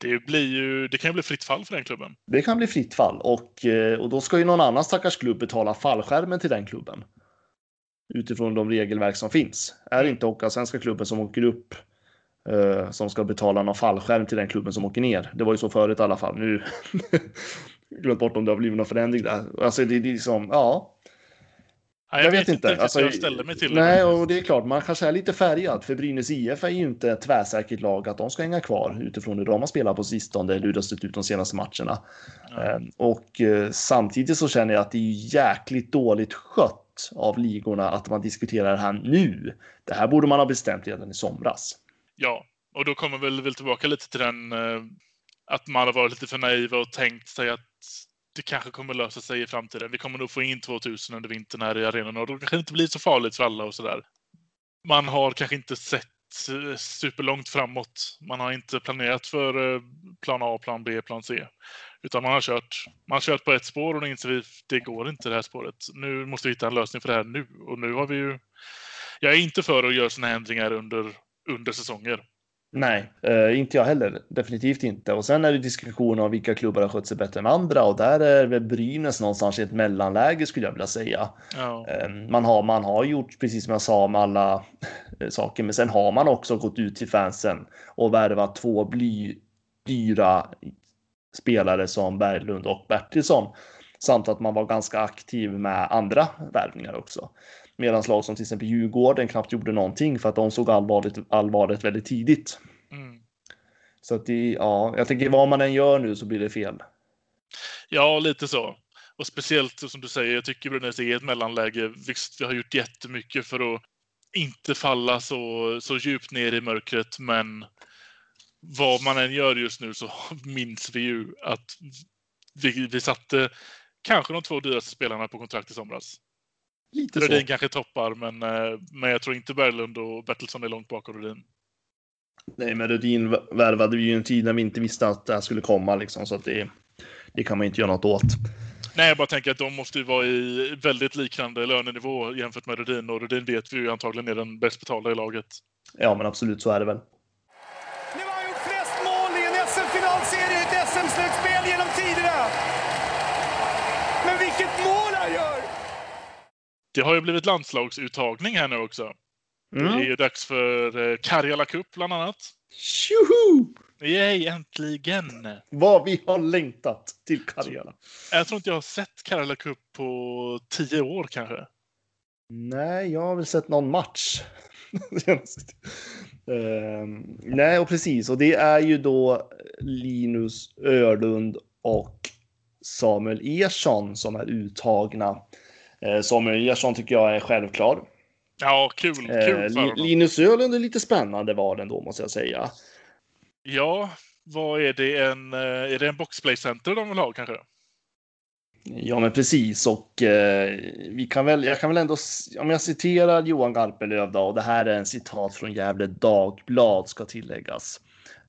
Speaker 2: Det, blir ju, det kan ju bli fritt fall för den klubben.
Speaker 3: Det kan bli fritt fall och, eh, och då ska ju någon annan stackars klubb betala fallskärmen till den klubben. Utifrån de regelverk som finns. Är det inte Hockeyallsvenska klubben som åker upp eh, som ska betala någon fallskärm till den klubben som åker ner. Det var ju så förut i alla fall. Nu glömt bort om det har blivit någon förändring där. Alltså det är liksom, ja.
Speaker 2: Nej,
Speaker 3: Jag vet inte.
Speaker 2: riktigt
Speaker 3: Alltså,
Speaker 2: jag ställer mig till
Speaker 3: nej, och det är klart, man kanske är lite färgad. För Brynäs IF är ju inte ett tvärsäkert lag att de ska hänga kvar utifrån hur de har spelat på sistone eller hur det har sett ut de senaste matcherna. Eh, Och eh, samtidigt så känner jag att det är jäkligt dåligt skött av ligorna att man diskuterar det här nu. Det här borde man ha bestämt redan i somras.
Speaker 2: Ja, och då kommer väl, väl tillbaka lite till den eh, att man har varit lite för naiva och tänkt sig att det kanske kommer lösa sig i framtiden. Vi kommer nog få in 2000 under vintern här i arenan och då kanske det inte blir så farligt för alla och sådär. Man har kanske inte sett eh, superlångt framåt. Man har inte planerat för eh, plan A, plan B, plan C. Utan man har kört, man har kört på ett spår och nu inser vi det går inte det här spåret. Nu måste vi hitta en lösning för det här nu. Och nu har vi ju... Jag är inte för att göra sådana här ändringar under, under säsonger.
Speaker 3: Nej, eh, inte jag heller. Definitivt inte. Och sen är det diskussion om vilka klubbar har skött sig bättre än andra och där är väl Brynäs någonstans i ett mellanläge skulle jag vilja säga.
Speaker 2: Ja.
Speaker 3: Eh, Man har, man har gjort precis som jag sa med alla eh, saker, men sen har man också gått ut till fansen och värvat två bly, dyra spelare som Berglund och Bertilsson. Samt att man var ganska aktiv med andra värvningar också. Medan lag som till exempel Djurgården knappt gjorde någonting för att de såg allvarligt, allvaret väldigt tidigt.
Speaker 2: Mm.
Speaker 3: Så att det, ja, jag tänker vad man än gör nu så blir det fel.
Speaker 2: Ja, lite så. Och speciellt som du säger, jag tycker Brynäs är ett mellanläge. Visst, vi har gjort jättemycket för att inte falla så, så djupt ner i mörkret, men vad man än gör just nu så minns vi ju att vi, vi satte kanske de två dyraste spelarna på kontrakt i somras.
Speaker 3: Lite så.
Speaker 2: Rödin kanske toppar, men, eh, men jag tror inte Berglund och Bertilsson är långt bakom Rödin.
Speaker 3: Nej, men Rudin värvade vi ju en tid när vi inte visste att det här skulle komma liksom, så att det, det kan man inte göra något åt.
Speaker 2: Nej, jag bara tänker att de måste ju vara i väldigt liknande lönenivå jämfört med Rödin och Rödin vet vi ju antagligen är den bäst betalda i laget.
Speaker 3: Ja, men absolut så är det väl.
Speaker 4: Nu har han gjort flest mål
Speaker 2: det har ju blivit landslagsuttagning här nu också.
Speaker 3: Mm.
Speaker 2: Det är ju dags för eh, Karjala Cup bland annat.
Speaker 3: Tjoho!
Speaker 2: Yay, äntligen!
Speaker 3: Vad vi har längtat till Karjala.
Speaker 2: Jag tror inte jag har sett Karjala Cup på tio år kanske.
Speaker 3: Nej, jag har väl sett någon match. Ehm, nej, och precis. Och det är ju då Linus Örlund och Samuel Ersson som är uttagna. Eh, Samuel Ersson tycker jag är självklar.
Speaker 2: Ja, kul. Kul
Speaker 3: Eh. Linus Örlund är lite spännande var den då, måste jag säga.
Speaker 2: Ja, vad är det? En, eh, är det en boxplay center de vill ha kanske?
Speaker 3: Ja, men precis. Och eh, vi kan väl, jag kan väl ändå, om jag citerar Johan Garpenlöv då, och det här är en citat från Gävle Dagblad ska tilläggas.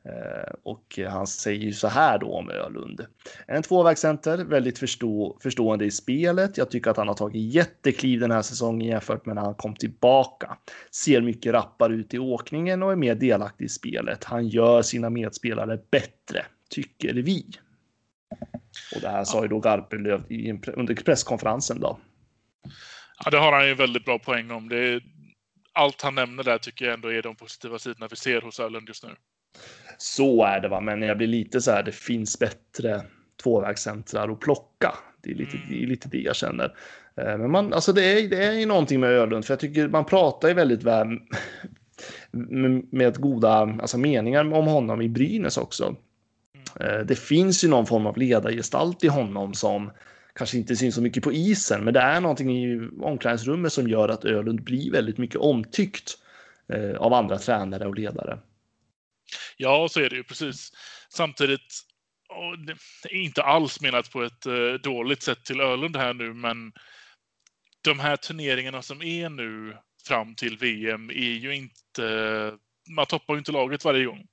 Speaker 3: Eh, och han säger ju så här då om Ölund. En tvåvägscenter, väldigt förstå, förstående i spelet. Jag tycker att han har tagit jättekliv den här säsongen jämfört med när han kom tillbaka. Ser mycket rappare ut i åkningen och är mer delaktig i spelet. Han gör sina medspelare bättre, tycker vi. Och det här sa ju då Garpenlöv under presskonferensen då.
Speaker 2: Ja, det har han ju väldigt bra poäng om. Det är, allt han nämner där tycker jag ändå är de positiva sidorna vi ser hos Ölund just nu.
Speaker 3: Så är det va, men jag blir lite så här, det finns bättre tvåvägscentrar att plocka. Det är lite, det, är lite det jag känner. Eh, Men man, alltså det är, det är ju någonting med Ölund, för jag tycker man pratar ju väldigt väl med, goda alltså meningar om honom i Brynäs också. Eh, Det finns ju någon form av ledargestalt i honom som kanske inte syns så mycket på isen, men det är någonting i omklädningsrummet som gör att Ölund blir väldigt mycket omtyckt eh, av andra tränare och ledare.
Speaker 2: Ja, så är det ju precis. Samtidigt, inte alls menat på ett eh, dåligt sätt till Ölund här nu, men de här turneringarna som är nu fram till VM är ju inte... Man toppar ju inte laget varje gång.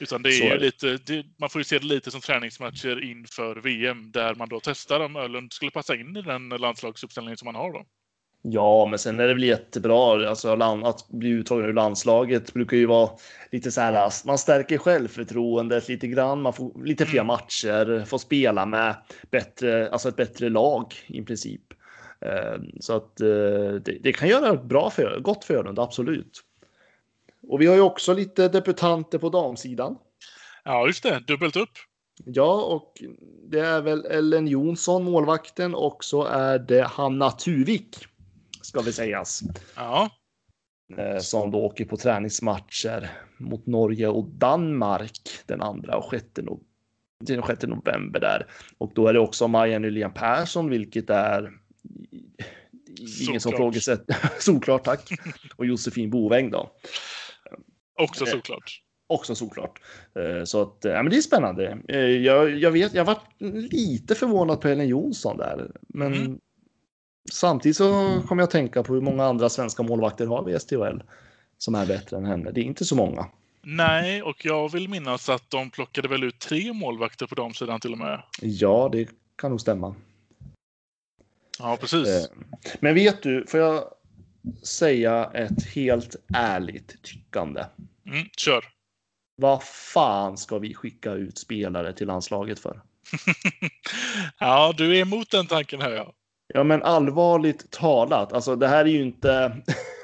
Speaker 2: Utan det är
Speaker 3: är det.
Speaker 2: lite, det, man får ju se det lite som träningsmatcher inför VM där man då testar om Ölund skulle passa in i den landslagsuppställning som man har då.
Speaker 3: Ja, men sen är det väl jättebra. Alltså, att bli uttagen ur landslaget brukar ju vara lite så här. Man stärker självförtroendet lite grann. Man får lite fler
Speaker 2: Mm.
Speaker 3: matcher, får spela med bättre, alltså ett bättre lag i princip. Eh, Så att eh, det, det kan göra bra för, gott för Ölund, absolut. Och vi har ju också lite debutanter på damsidan.
Speaker 2: Ja, just det. Dubbelt upp.
Speaker 3: Ja, och det är väl Ellen Jonsson, målvakten, och så är det Hanna Tuvik, ska vi sägas.
Speaker 2: Ja,
Speaker 3: eh, som då åker på träningsmatcher mot Norge och Danmark den andra och sjätte, no den sjätte november där. Och då är det också Maja Nylén Persson, vilket är ingen som
Speaker 2: Solklart.
Speaker 3: frågesätter. Solklart, tack. Och Josefin Boväng då.
Speaker 2: också
Speaker 3: Eh,
Speaker 2: såklart.
Speaker 3: Också såklart. Eh, Så att, ja, men det är spännande. Jag, jag vet, jag var lite förvånad på Ellen Jonsson där, men
Speaker 2: Mm.
Speaker 3: Samtidigt så kommer jag att tänka på hur många andra svenska målvakter har vi i STHL som är bättre än henne. Det är inte så många.
Speaker 2: Nej, och jag vill minnas att de plockade väl ut tre målvakter på damsidan till och med.
Speaker 3: Ja, det kan nog stämma.
Speaker 2: Ja, precis.
Speaker 3: Eh, Men vet du, får jag säga ett helt ärligt tyckande?
Speaker 2: Mm, kör.
Speaker 3: Vad fan ska vi skicka ut spelare till landslaget för?
Speaker 2: ja, du är emot den tanken här ja.
Speaker 3: Ja, men allvarligt talat, alltså det här är ju inte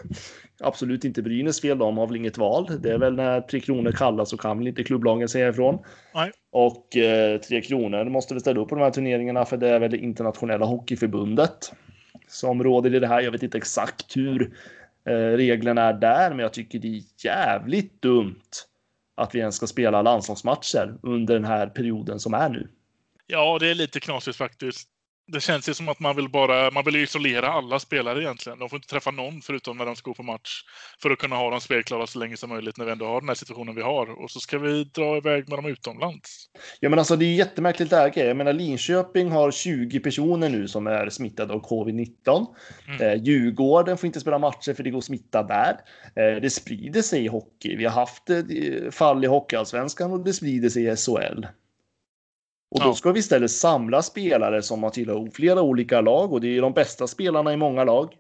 Speaker 3: absolut inte Brynäs fel. De har väl inget val. Det är väl när Tre Kronor kallas så kan väl inte klubblagen säga ifrån.
Speaker 2: Nej.
Speaker 3: Och eh, Tre Kronor måste väl ställa upp på de här turneringarna för det är väl det internationella hockeyförbundet som råder i det här. Jag vet inte exakt hur eh, reglerna är där, men jag tycker det är jävligt dumt att vi ens ska spela landslagsmatcher under den här perioden som är nu.
Speaker 2: Ja, det är lite knasigt faktiskt. Det känns ju som att man vill bara, man vill isolera alla spelare egentligen. De får inte träffa någon förutom när de ska gå på match. För att kunna ha dem spelklara så länge som möjligt när vi ändå har den här situationen vi har. Och så ska vi dra iväg med dem utomlands.
Speaker 3: Ja, men alltså det är jättemärkligt läge. Jag menar Linköping har 20 personer nu som är smittade av covid-19.
Speaker 2: Mm.
Speaker 3: Eh, Djurgården får inte spela matcher för det går smitta där. Eh, det sprider sig i hockey. Vi har haft eh, fall i Hockeyallsvenskan och det sprider sig i SHL. Och då ska vi istället samla spelare som har tillhör flera olika lag och det är de bästa spelarna i många lag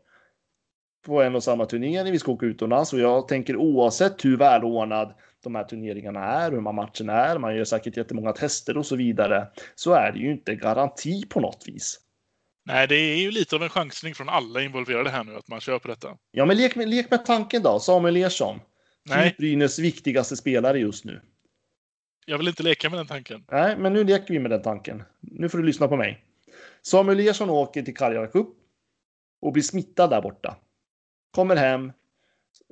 Speaker 3: på en och samma turnering. Vi ska åka utomlands och jag tänker oavsett hur välordnad de här turneringarna är, hur man matcherna är, man gör säkert jättemånga tester och så vidare, så är det ju inte garanti på något vis
Speaker 2: Nej, det är ju lite av en chansning från alla involverade här nu att man kör på detta.
Speaker 3: Ja, men lek med, lek med tanken då. Samuel Ersson.
Speaker 2: Nej.
Speaker 3: Typ Brynäs viktigaste spelare just nu.
Speaker 2: Jag vill inte leka med den tanken.
Speaker 3: Nej, men nu leker vi med den tanken. Nu får du lyssna på mig. Samuel Ersson åker till Karjala Cup och blir smittad där borta. Kommer hem,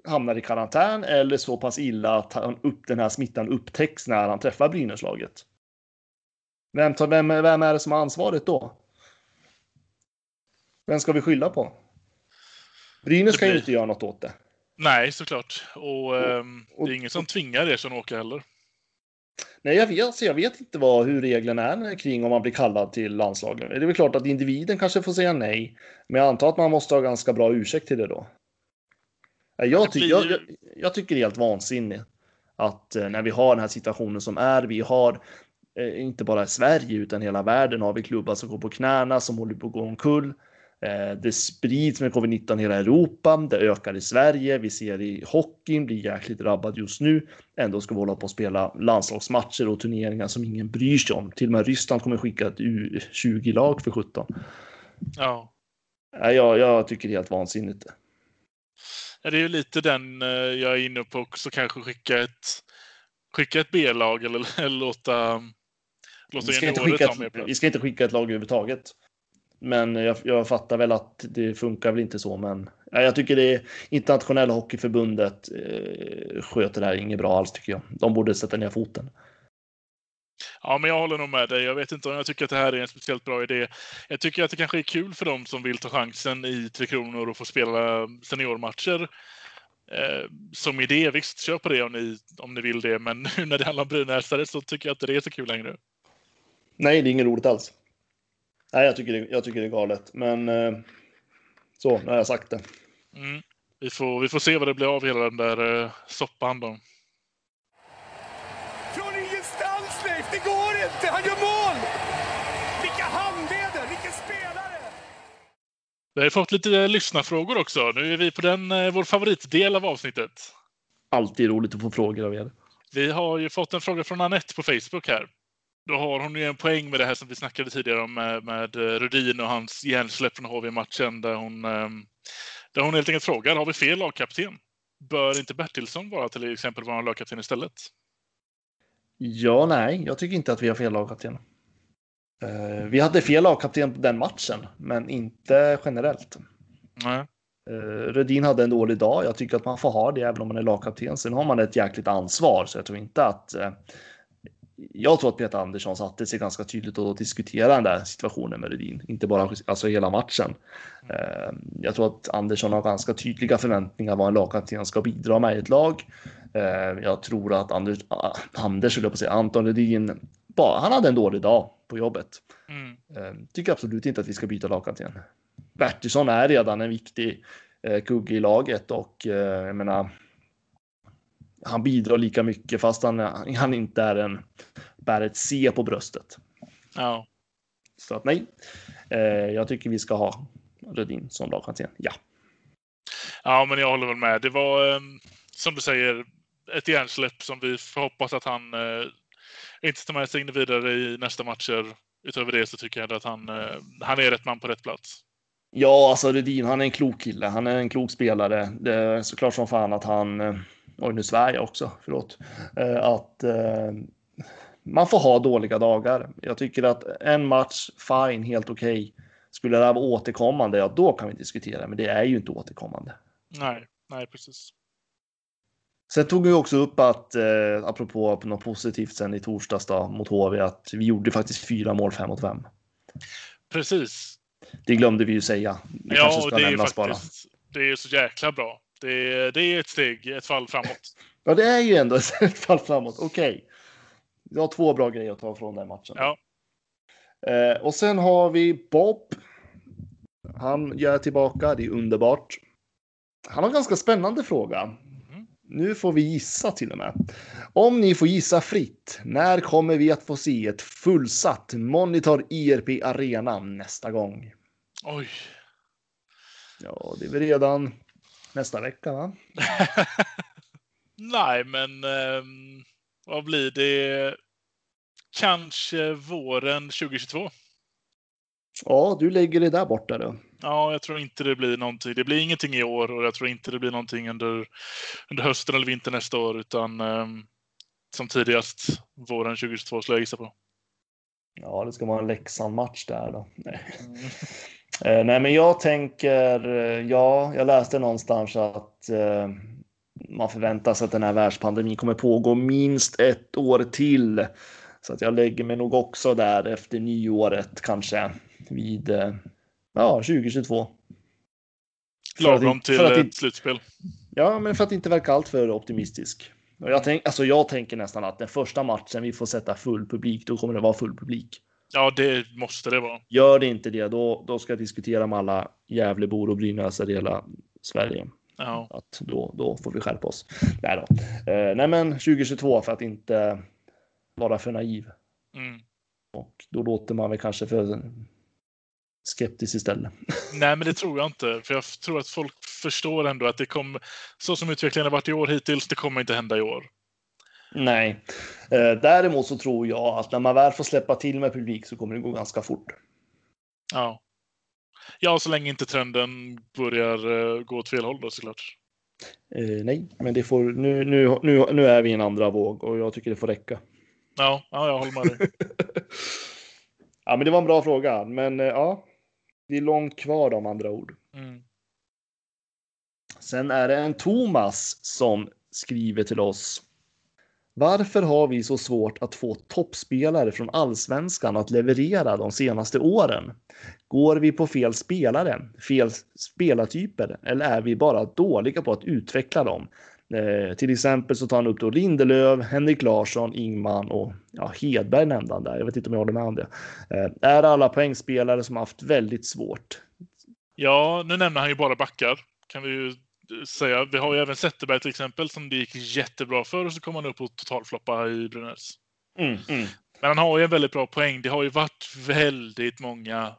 Speaker 3: hamnar i karantän eller så pass illa att han upp, den här smittan upptäcks när han träffar Brynäslaget. Vem, tar, vem, vem är det som har ansvaret då? Vem ska vi skylla på? Brynäs kan ju inte göra något åt det.
Speaker 2: Nej, såklart. Och, ehm,
Speaker 3: och-
Speaker 2: det är ingen som tvingar er som åker heller.
Speaker 3: Nej, jag vet, så jag vet inte vad, hur reglerna är kring om man blir kallad till landslaget. Det är väl klart att individen kanske får säga nej, men jag antar att man måste ha ganska bra ursäkt till det då. Jag, ty- jag, jag, jag tycker det är helt vansinnigt att eh, när vi har den här situationen som är, vi har eh, inte bara Sverige utan hela världen har vi klubbar som går på knäna, som håller på att gå omkull. Eh, Det sprids med covid-19 i hela Europa, det ökar i Sverige, vi ser i hockeyn, blir jäkligt drabbad just nu. Ändå ska vi hålla på att spela landslagsmatcher och turneringar som ingen bryr sig om. Till och med Ryssland kommer skicka ett U20-lag för 17.
Speaker 2: Ja.
Speaker 3: Jag, jag tycker det är helt vansinnigt.
Speaker 2: Ja, Det är ju lite den eh, jag är inne på också. Kanske skicka ett, skicka ett B-lag eller, eller låta, låta
Speaker 3: Vi ska, inte skicka ett, vi ska inte skicka ett lag överhuvudtaget. Men jag, jag fattar väl att det funkar väl inte så. Men jag tycker det internationella hockeyförbundet eh, sköter det här inget bra alls tycker jag. De borde sätta ner foten.
Speaker 2: Ja, men jag håller nog med dig. Jag vet inte om jag tycker att det här är en speciellt bra idé. Jag tycker att det kanske är kul för dem som vill ta chansen i Tre Kronor och få spela seniormatcher. Eh, som idé, visst, kör på det om ni, om ni vill det. Men nu när det handlar om brynäsare så tycker jag inte det är så kul längre.
Speaker 3: Nej, det är inget roligt alls. Nej, jag tycker det, jag tycker det är galet. Men eh, så, nu har jag sagt det.
Speaker 2: Mm. Vi, får, vi får se vad det blir av hela den där eh, soppan då.
Speaker 4: Från ingenstans, Leif! Det går inte! Han gör mål! Vilka handleder! Vilken spelare!
Speaker 2: Vi har fått lite lyssnarfrågor också. Nu är vi på den, eh, vår favoritdel av avsnittet.
Speaker 3: Alltid roligt att få frågor av er.
Speaker 2: Vi har ju fått en fråga från Anette på Facebook här. Då har hon ju en poäng med det här som vi snackade tidigare om med, med eh, Rudin och hans hjärnsläpp från HV-matchen där hon, ehm, där hon helt enkelt frågar, har vi fel lagkapten? Bör inte Bertilsson vara till exempel vår lagkapten istället?
Speaker 3: Ja, nej, jag tycker inte att vi har fel lagkapten. Eh, vi hade fel lagkapten på den matchen, men inte generellt.
Speaker 2: Nej.
Speaker 3: Uh, Rödin hade en dålig dag. Jag tycker att man får ha det även om man är lagkapten. Sen har man ett jäkligt ansvar, så jag tror inte att... jag tror att Peter Andersson satte sig ganska tydligt och diskuterade den där situationen med Rödin, inte bara alltså hela matchen. Eh, jag tror att Andersson har ganska tydliga förväntningar vad en lagkapten ska bidra med i ett lag. Eh, jag tror att Anders, ah, Anders, höll jag på säga, Anton bara, han hade en dålig dag på jobbet.
Speaker 2: Mm.
Speaker 3: Eh, tycker absolut inte att vi ska byta lagkapten. Bertilsson är redan en viktig eh, kugge i laget och eh, jag menar. Han bidrar lika mycket fast han, han inte är en bär ett C på bröstet.
Speaker 2: Ja.
Speaker 3: Så att nej, eh, jag tycker vi ska ha Rödin som lagkapten. Ja,
Speaker 2: ja, men jag håller väl med. Det var, ehm, som du säger, ett hjärnsläpp som vi får hoppas att han eh, inte tar med sig vidare i nästa matcher. Utöver det så tycker jag att han, eh, han är rätt man på rätt plats.
Speaker 3: ja, alltså Rödin, han är en klok kille. Han är en klok spelare. Det är såklart som fan att han. Oj, nu svär jag också. Förlåt. Eh, att eh, man får ha dåliga dagar. Jag tycker att en match, fine, helt okej. Skulle det här vara återkommande, ja då kan vi diskutera, men det är ju inte återkommande.
Speaker 2: Nej, nej precis.
Speaker 3: Sen tog vi också upp att, eh, apropå något positivt sen i torsdags då, mot HV, att vi gjorde faktiskt fyra mål fem mot fem.
Speaker 2: Precis.
Speaker 3: Det glömde vi ju säga. Det
Speaker 2: Ja, och det är
Speaker 3: nämnas bara.
Speaker 2: faktiskt det är så jäkla bra. Det är, det är ett steg, ett fall framåt.
Speaker 3: Ja, det är ju ändå ett fall framåt. Okej. Vi har två bra grejer att ta från den matchen.
Speaker 2: Ja.
Speaker 3: Eh, och sen har vi Bob. Han är tillbaka. Det är underbart. Han har en ganska spännande fråga.
Speaker 2: Mhm.
Speaker 3: Nu får vi gissa till och med. Om ni får gissa fritt, när kommer vi att få se ett fullsatt Monitor ERP Arena nästa gång?
Speaker 2: Oj.
Speaker 3: Ja, det är väl redan nästa vecka, va?
Speaker 2: Nej, men ehm, vad blir det? Kanske våren 2022.
Speaker 3: Ja, du lägger det där borta då.
Speaker 2: Ja, jag tror inte det blir någonting. Det blir ingenting i år och jag tror inte det blir någonting under, under hösten eller vintern nästa år utan um, som tidigast våren 2022 skulle jag gissa på.
Speaker 3: Ja, det ska vara en Leksand-match där då. Nej. Mm. Eh, nej, men jag tänker, eh, ja, jag läste någonstans att eh, man förväntar sig att den här världspandemin kommer pågå minst ett år till. Så att jag lägger mig nog också där efter nyåret kanske vid ja, 2022.
Speaker 2: Lagom till för att, ett slutspel.
Speaker 3: Ja, men för att inte verka alltför optimistisk. Jag, tänk, alltså jag tänker nästan att den första matchen vi får sätta full publik, då kommer det vara full publik.
Speaker 2: Ja, det måste det vara.
Speaker 3: Gör det inte det, då, då ska jag diskutera med alla Gävlebor och Brynäsare i hela Sverige. Ja. Att då, då får vi skärpa oss. Nej, då. Eh, nej, men 2022 för att inte vara för naiv. Mm. Och då låter man väl kanske för skeptisk istället.
Speaker 2: Nej, men det tror jag inte. För jag tror att folk förstår ändå att det kommer, så som utvecklingen har varit i år hittills, det kommer inte hända i år.
Speaker 3: Nej, eh, däremot så tror jag att när man väl får släppa till med publik så kommer det gå ganska fort.
Speaker 2: Ja. Ja, så länge inte trenden börjar uh, gå åt fel håll då såklart.
Speaker 3: Eh, nej, men det får, nu, nu, nu, nu är vi i en andra våg och jag tycker det får räcka.
Speaker 2: Ja, ja jag håller med dig.
Speaker 3: ja, men det var en bra fråga, men uh, ja, det är långt kvar om andra ord. Mm. Sen är det en Thomas som skriver till oss. Varför har vi så svårt att få toppspelare från allsvenskan att leverera de senaste åren? Går vi på fel spelare, fel spelartyper eller är vi bara dåliga på att utveckla dem? Eh, till exempel så tar han upp då Lindelöf, Henrik Larsson, Ingman och ja, Hedberg nämnde han där. Jag vet inte om jag håller med om det. Eh, är alla poängspelare som haft väldigt svårt?
Speaker 2: Ja, nu nämner han ju bara backar. Kan vi ju säga. Vi har ju även Zetterberg till exempel som det gick jättebra för och så kom han upp och totalfloppa i Brynäs. Mm, mm. Men han har ju en väldigt bra poäng. Det har ju varit väldigt många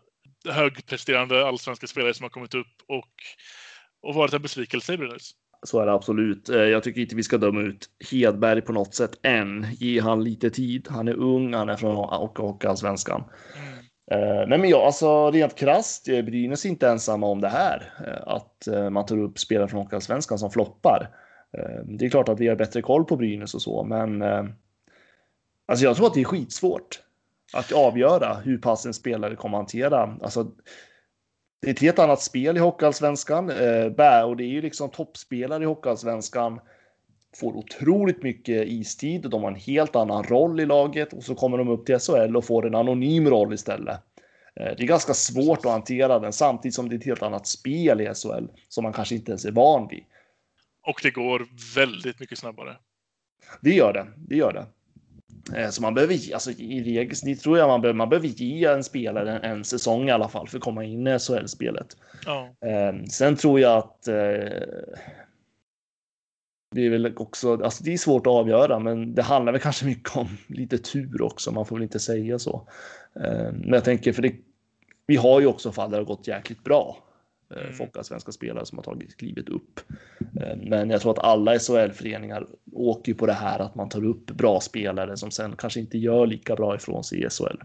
Speaker 2: högpresterande allsvenska spelare som har kommit upp och, och varit en besvikelse i Brynäs.
Speaker 3: Så är det absolut. Eh, jag tycker inte vi ska döma ut Hedberg på något sätt än. Ge han lite tid. Han är ung, han är från Hockeyallsvenskan. Mm. Eh, nej men ja, alltså rent krasst, Brynäs är inte ensamma om det här. Eh, att eh, man tar upp spelare från Hockeyallsvenskan som floppar. Det är klart att vi har bättre koll på Brynäs och så, men alltså jag tror att det är skitsvårt att avgöra hur pass en spelare kommer att hantera. Alltså, det är ett helt annat spel i Hockeyallsvenskan och det är ju liksom toppspelare i Hockeyallsvenskan får otroligt mycket istid och de har en helt annan roll i laget och så kommer de upp till SHL och får en anonym roll istället. Eh, det är ganska svårt att hantera den samtidigt som det är ett helt annat spel i SHL som man kanske inte ens är van vid.
Speaker 2: Och det går väldigt mycket snabbare.
Speaker 3: Det gör det. Det gör det. Eh, så man behöver, alltså i regel, tror jag man behöver, man behöver ge en spelare en, en säsong i alla fall för att komma in i SHL-spelet. Ja. Eh, sen tror jag att det är väl också, alltså det är svårt att avgöra, men det handlar väl kanske mycket om lite tur också. Man får väl inte säga så. Eh, men jag tänker, för det, vi har ju också fall där det har gått jäkligt bra. Eh, mm. Folk, svenska spelare som har tagit klivet upp. Eh, men jag tror att alla SHL-föreningar åker på det här att man tar upp bra spelare som sen kanske inte gör lika bra ifrån sig i SHL.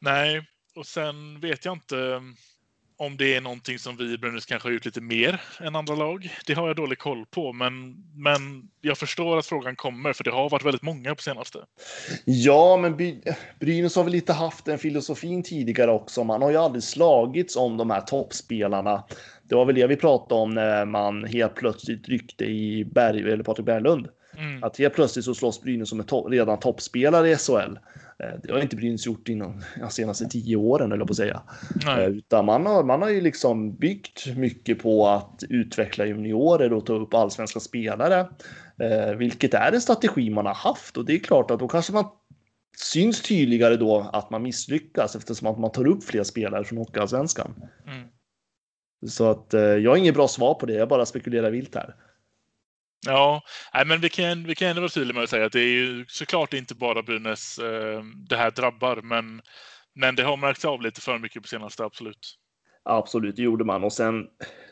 Speaker 2: Nej, och sen vet jag inte om det är någonting som vi i Brynäs kanske har gjort lite mer än andra lag. Det har jag dålig koll på, men, men jag förstår att frågan kommer, för det har varit väldigt många på senaste.
Speaker 3: Ja, men Brynäs har väl lite haft den filosofin tidigare också. Man har ju aldrig slagits om de här toppspelarna. Det var väl det vi pratade om när man helt plötsligt ryckte i Berg, eller Patrik Berglund. Mm. Att helt plötsligt så slåss Brynäs som en to redan toppspelare i SHL. Eh, det har inte Brynäs gjort inom de senaste tio åren, eller på att säga. Nej. Eh, utan man har, man har ju liksom byggt mycket på att utveckla juniorer och ta upp allsvenska spelare. Eh, vilket är en strategi man har haft och det är klart att då kanske man syns tydligare då att man misslyckas eftersom att man tar upp fler spelare från Hockeyallsvenskan. Mm. Så att jag har inget bra svar på det, jag bara spekulerar vilt här.
Speaker 2: Ja, nej, men vi kan, vi kan ändå vara tydliga med att säga att det är ju såklart inte bara Brynäs eh, det här drabbar, men, men det har märkts av lite för mycket på senaste, absolut.
Speaker 3: Absolut, det gjorde man. Och sen,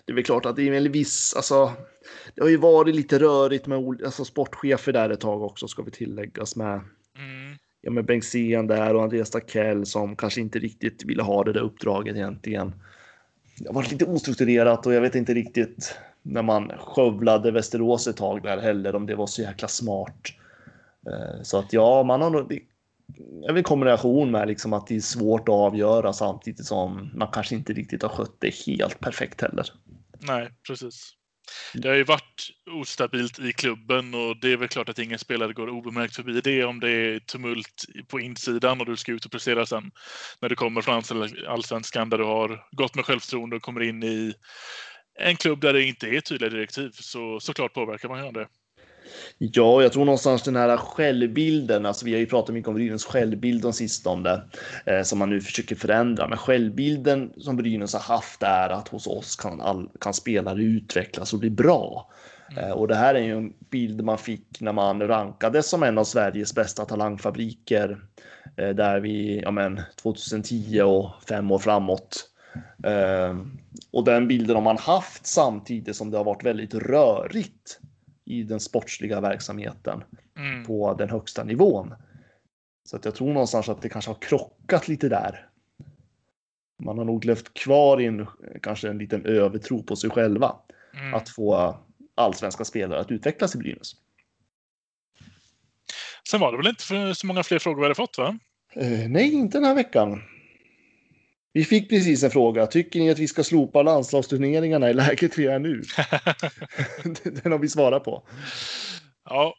Speaker 3: det är väl klart att det är en viss, alltså, det har ju varit lite rörigt med alltså, sportchefer där ett tag också, ska vi tilläggas med. Mm. ja, med Bengtzén där och Andreas Dackell som kanske inte riktigt ville ha det där uppdraget egentligen. Det har varit lite ostrukturerat och jag vet inte riktigt när man skövlade Västerås ett tag där heller om det var så jäkla smart. Eh, så att ja, man har nog en kombination med liksom att det är svårt att avgöra samtidigt som man kanske inte riktigt har skött det helt perfekt heller.
Speaker 2: Nej, precis. Det har ju varit ostabilt i klubben och det är väl klart att ingen spelare går obemärkt förbi det om det är tumult på insidan och du ska ut och prestera sen när du kommer från allsvenskan där du har gått med självförtroende och kommer in i en klubb där det inte är tydliga direktiv så såklart påverkar man ju det.
Speaker 3: Ja, jag tror någonstans den här självbilden, alltså vi har ju pratat mycket om Brynäs självbild de sistone, eh, som man nu försöker förändra. Men självbilden som Brynäs har haft är att hos oss kan, all, kan spelare utvecklas och bli bra. Mm. Eh, och det här är ju en bild man fick när man rankades som en av Sveriges bästa talangfabriker eh, där vi, ja men 2010 och fem år framåt. Eh, och den bilden har man haft samtidigt som det har varit väldigt rörigt i den sportsliga verksamheten mm. på den högsta nivån. Så att jag tror någonstans att det kanske har krockat lite där. Man har nog levt kvar i en, kanske en liten övertro på sig själva. Mm. Att få allsvenska spelare att utvecklas i Brynäs.
Speaker 2: Sen var det väl inte så många fler frågor vi hade fått va?
Speaker 3: Uh, nej, inte den här veckan. Vi fick precis en fråga. Tycker ni att vi ska slopa landslagsturneringarna i läget vi är nu? den har vi svarat på.
Speaker 2: Ja,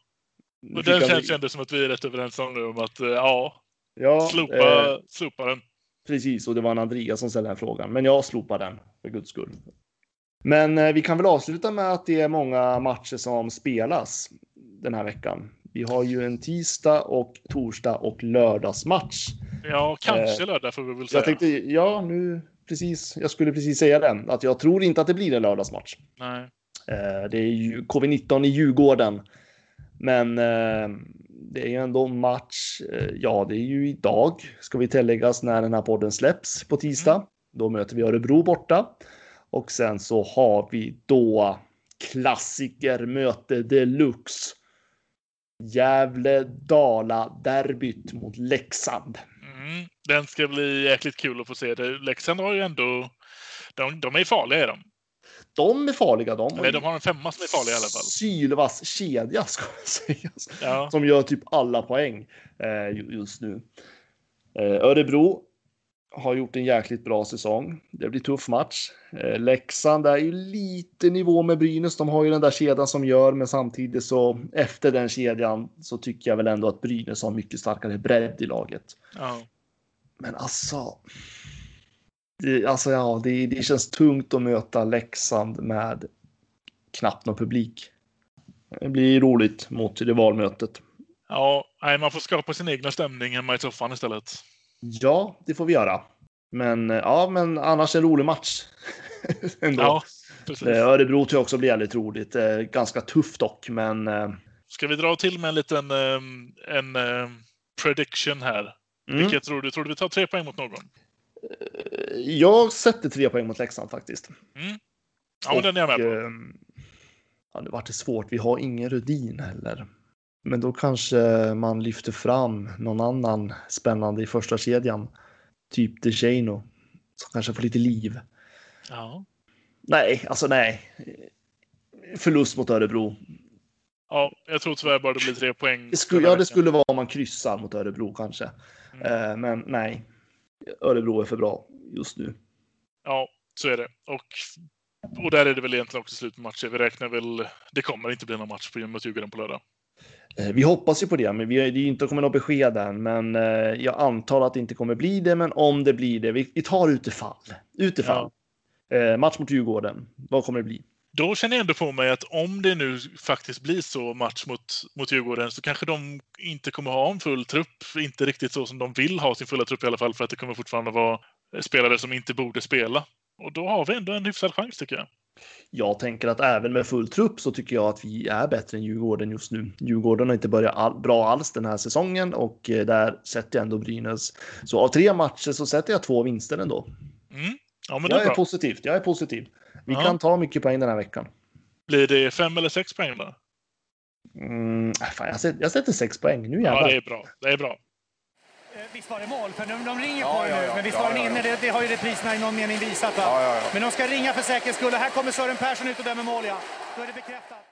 Speaker 2: och den känns ju ändå som att vi är rätt överens om nu om att eh, ja, ja slopa, eh, slopa den.
Speaker 3: Precis, och det var en Andreas som ställde den frågan. Men jag slopar den för guds skull. Men eh, vi kan väl avsluta med att det är många matcher som spelas den här veckan. Vi har ju en tisdag och torsdag och lördagsmatch.
Speaker 2: Ja, kanske eh, lördag får vi väl säga.
Speaker 3: Jag tänkte, ja, nu precis. Jag skulle precis säga den, att jag tror inte att det blir en lördagsmatch.
Speaker 2: Nej.
Speaker 3: Eh, det är ju covid-19 i Djurgården. Men eh, det är ju ändå match. Eh, ja, det är ju idag ska vi tilläggas när den här podden släpps på tisdag. Mm. Då möter vi Örebro borta och sen så har vi då klassikermöte deluxe Gävle-Dala-derbyt mot Leksand.
Speaker 2: Mm, den ska bli jäkligt kul att få se. Det. Leksand har ju ändå... De, de är farliga är de.
Speaker 3: De är farliga de.
Speaker 2: Eller de har en femma som är farlig i alla fall.
Speaker 3: Sylvass kedja ska man säga. Ja. Som gör typ alla poäng eh, just nu. Eh, Örebro har gjort en jäkligt bra säsong. Det blir tuff match. Eh, Leksand är ju lite nivå med Brynäs. De har ju den där kedjan som gör, men samtidigt så efter den kedjan så tycker jag väl ändå att Brynäs har mycket starkare bredd i laget.
Speaker 2: Ja.
Speaker 3: Men alltså. Det, alltså ja, det, det känns tungt att möta Leksand med knappt någon publik. Det blir roligt mot det valmötet.
Speaker 2: Ja, nej, man får skapa sin egna stämning hemma i soffan istället.
Speaker 3: Ja, det får vi göra. Men ja, men annars en rolig match.
Speaker 2: Ändå. Ja,
Speaker 3: precis. Eh, Örebro tror jag också blir väldigt roligt. Eh, ganska tufft dock, men. Eh,
Speaker 2: Ska vi dra till med en liten en, prediction här? Mm. Vilket tror du? Tror du vi tar tre poäng mot någon?
Speaker 3: Jag sätter tre poäng mot Leksand faktiskt.
Speaker 2: Mm. Ja, men den är jag med på.
Speaker 3: Ja, det vart det svårt. Vi har ingen Rudin heller. Men då kanske man lyfter fram någon annan spännande i första kedjan. Typ DeJano. Som kanske får lite liv.
Speaker 2: Ja.
Speaker 3: Nej, alltså nej. Förlust mot Örebro.
Speaker 2: Ja, jag tror tyvärr bara det blir tre poäng.
Speaker 3: Det skulle, ja, det skulle vara om man kryssar mot Örebro kanske. Mm. Eh, men nej. Örebro är för bra just nu.
Speaker 2: Ja, så är det. Och, och där är det väl egentligen också slut på matcher. Vi räknar väl. Det kommer inte bli någon match på mot Djurgården på lördag.
Speaker 3: Eh, vi hoppas ju på det, men vi har, det är inte kommit något besked än. Men eh, jag antar att det inte kommer bli det. Men om det blir det, vi, vi tar utifall. Utifall. Ja. Eh, match mot Djurgården. Vad kommer det bli?
Speaker 2: Då känner jag ändå på mig att om det nu faktiskt blir så match mot, mot Djurgården så kanske de inte kommer ha en full trupp. Inte riktigt så som de vill ha sin fulla trupp i alla fall för att det kommer fortfarande vara spelare som inte borde spela. Och då har vi ändå en hyfsad chans tycker jag.
Speaker 3: Jag tänker att även med full trupp så tycker jag att vi är bättre än Djurgården just nu. Djurgården har inte börjat all, bra alls den här säsongen och eh, där sätter jag ändå Brynäs. Så av tre matcher så sätter jag två vinster ändå.
Speaker 2: Mm. Ja, men
Speaker 3: jag är,
Speaker 2: är
Speaker 3: positivt. Jag är positiv. Vi ja. kan ta mycket poäng den här veckan.
Speaker 2: Blir det fem eller sex poäng då?
Speaker 3: Mm, fan, jag, sätter, jag sätter sex poäng. Nu jävlar.
Speaker 2: Ja, det är bra. Det är bra.
Speaker 4: Visst var det mål? För de, de ringer
Speaker 5: Ja,
Speaker 4: på det
Speaker 5: ja,
Speaker 4: nu. Men visst
Speaker 5: Ja,
Speaker 4: var den
Speaker 5: ja,
Speaker 4: inne?
Speaker 5: ja.
Speaker 4: Det, det har ju repriserna i någon mening visat. Men de ska ringa för säkerhets skull. Och här kommer Sören Persson ut och dömer mål, ja. Då är det bekräftat.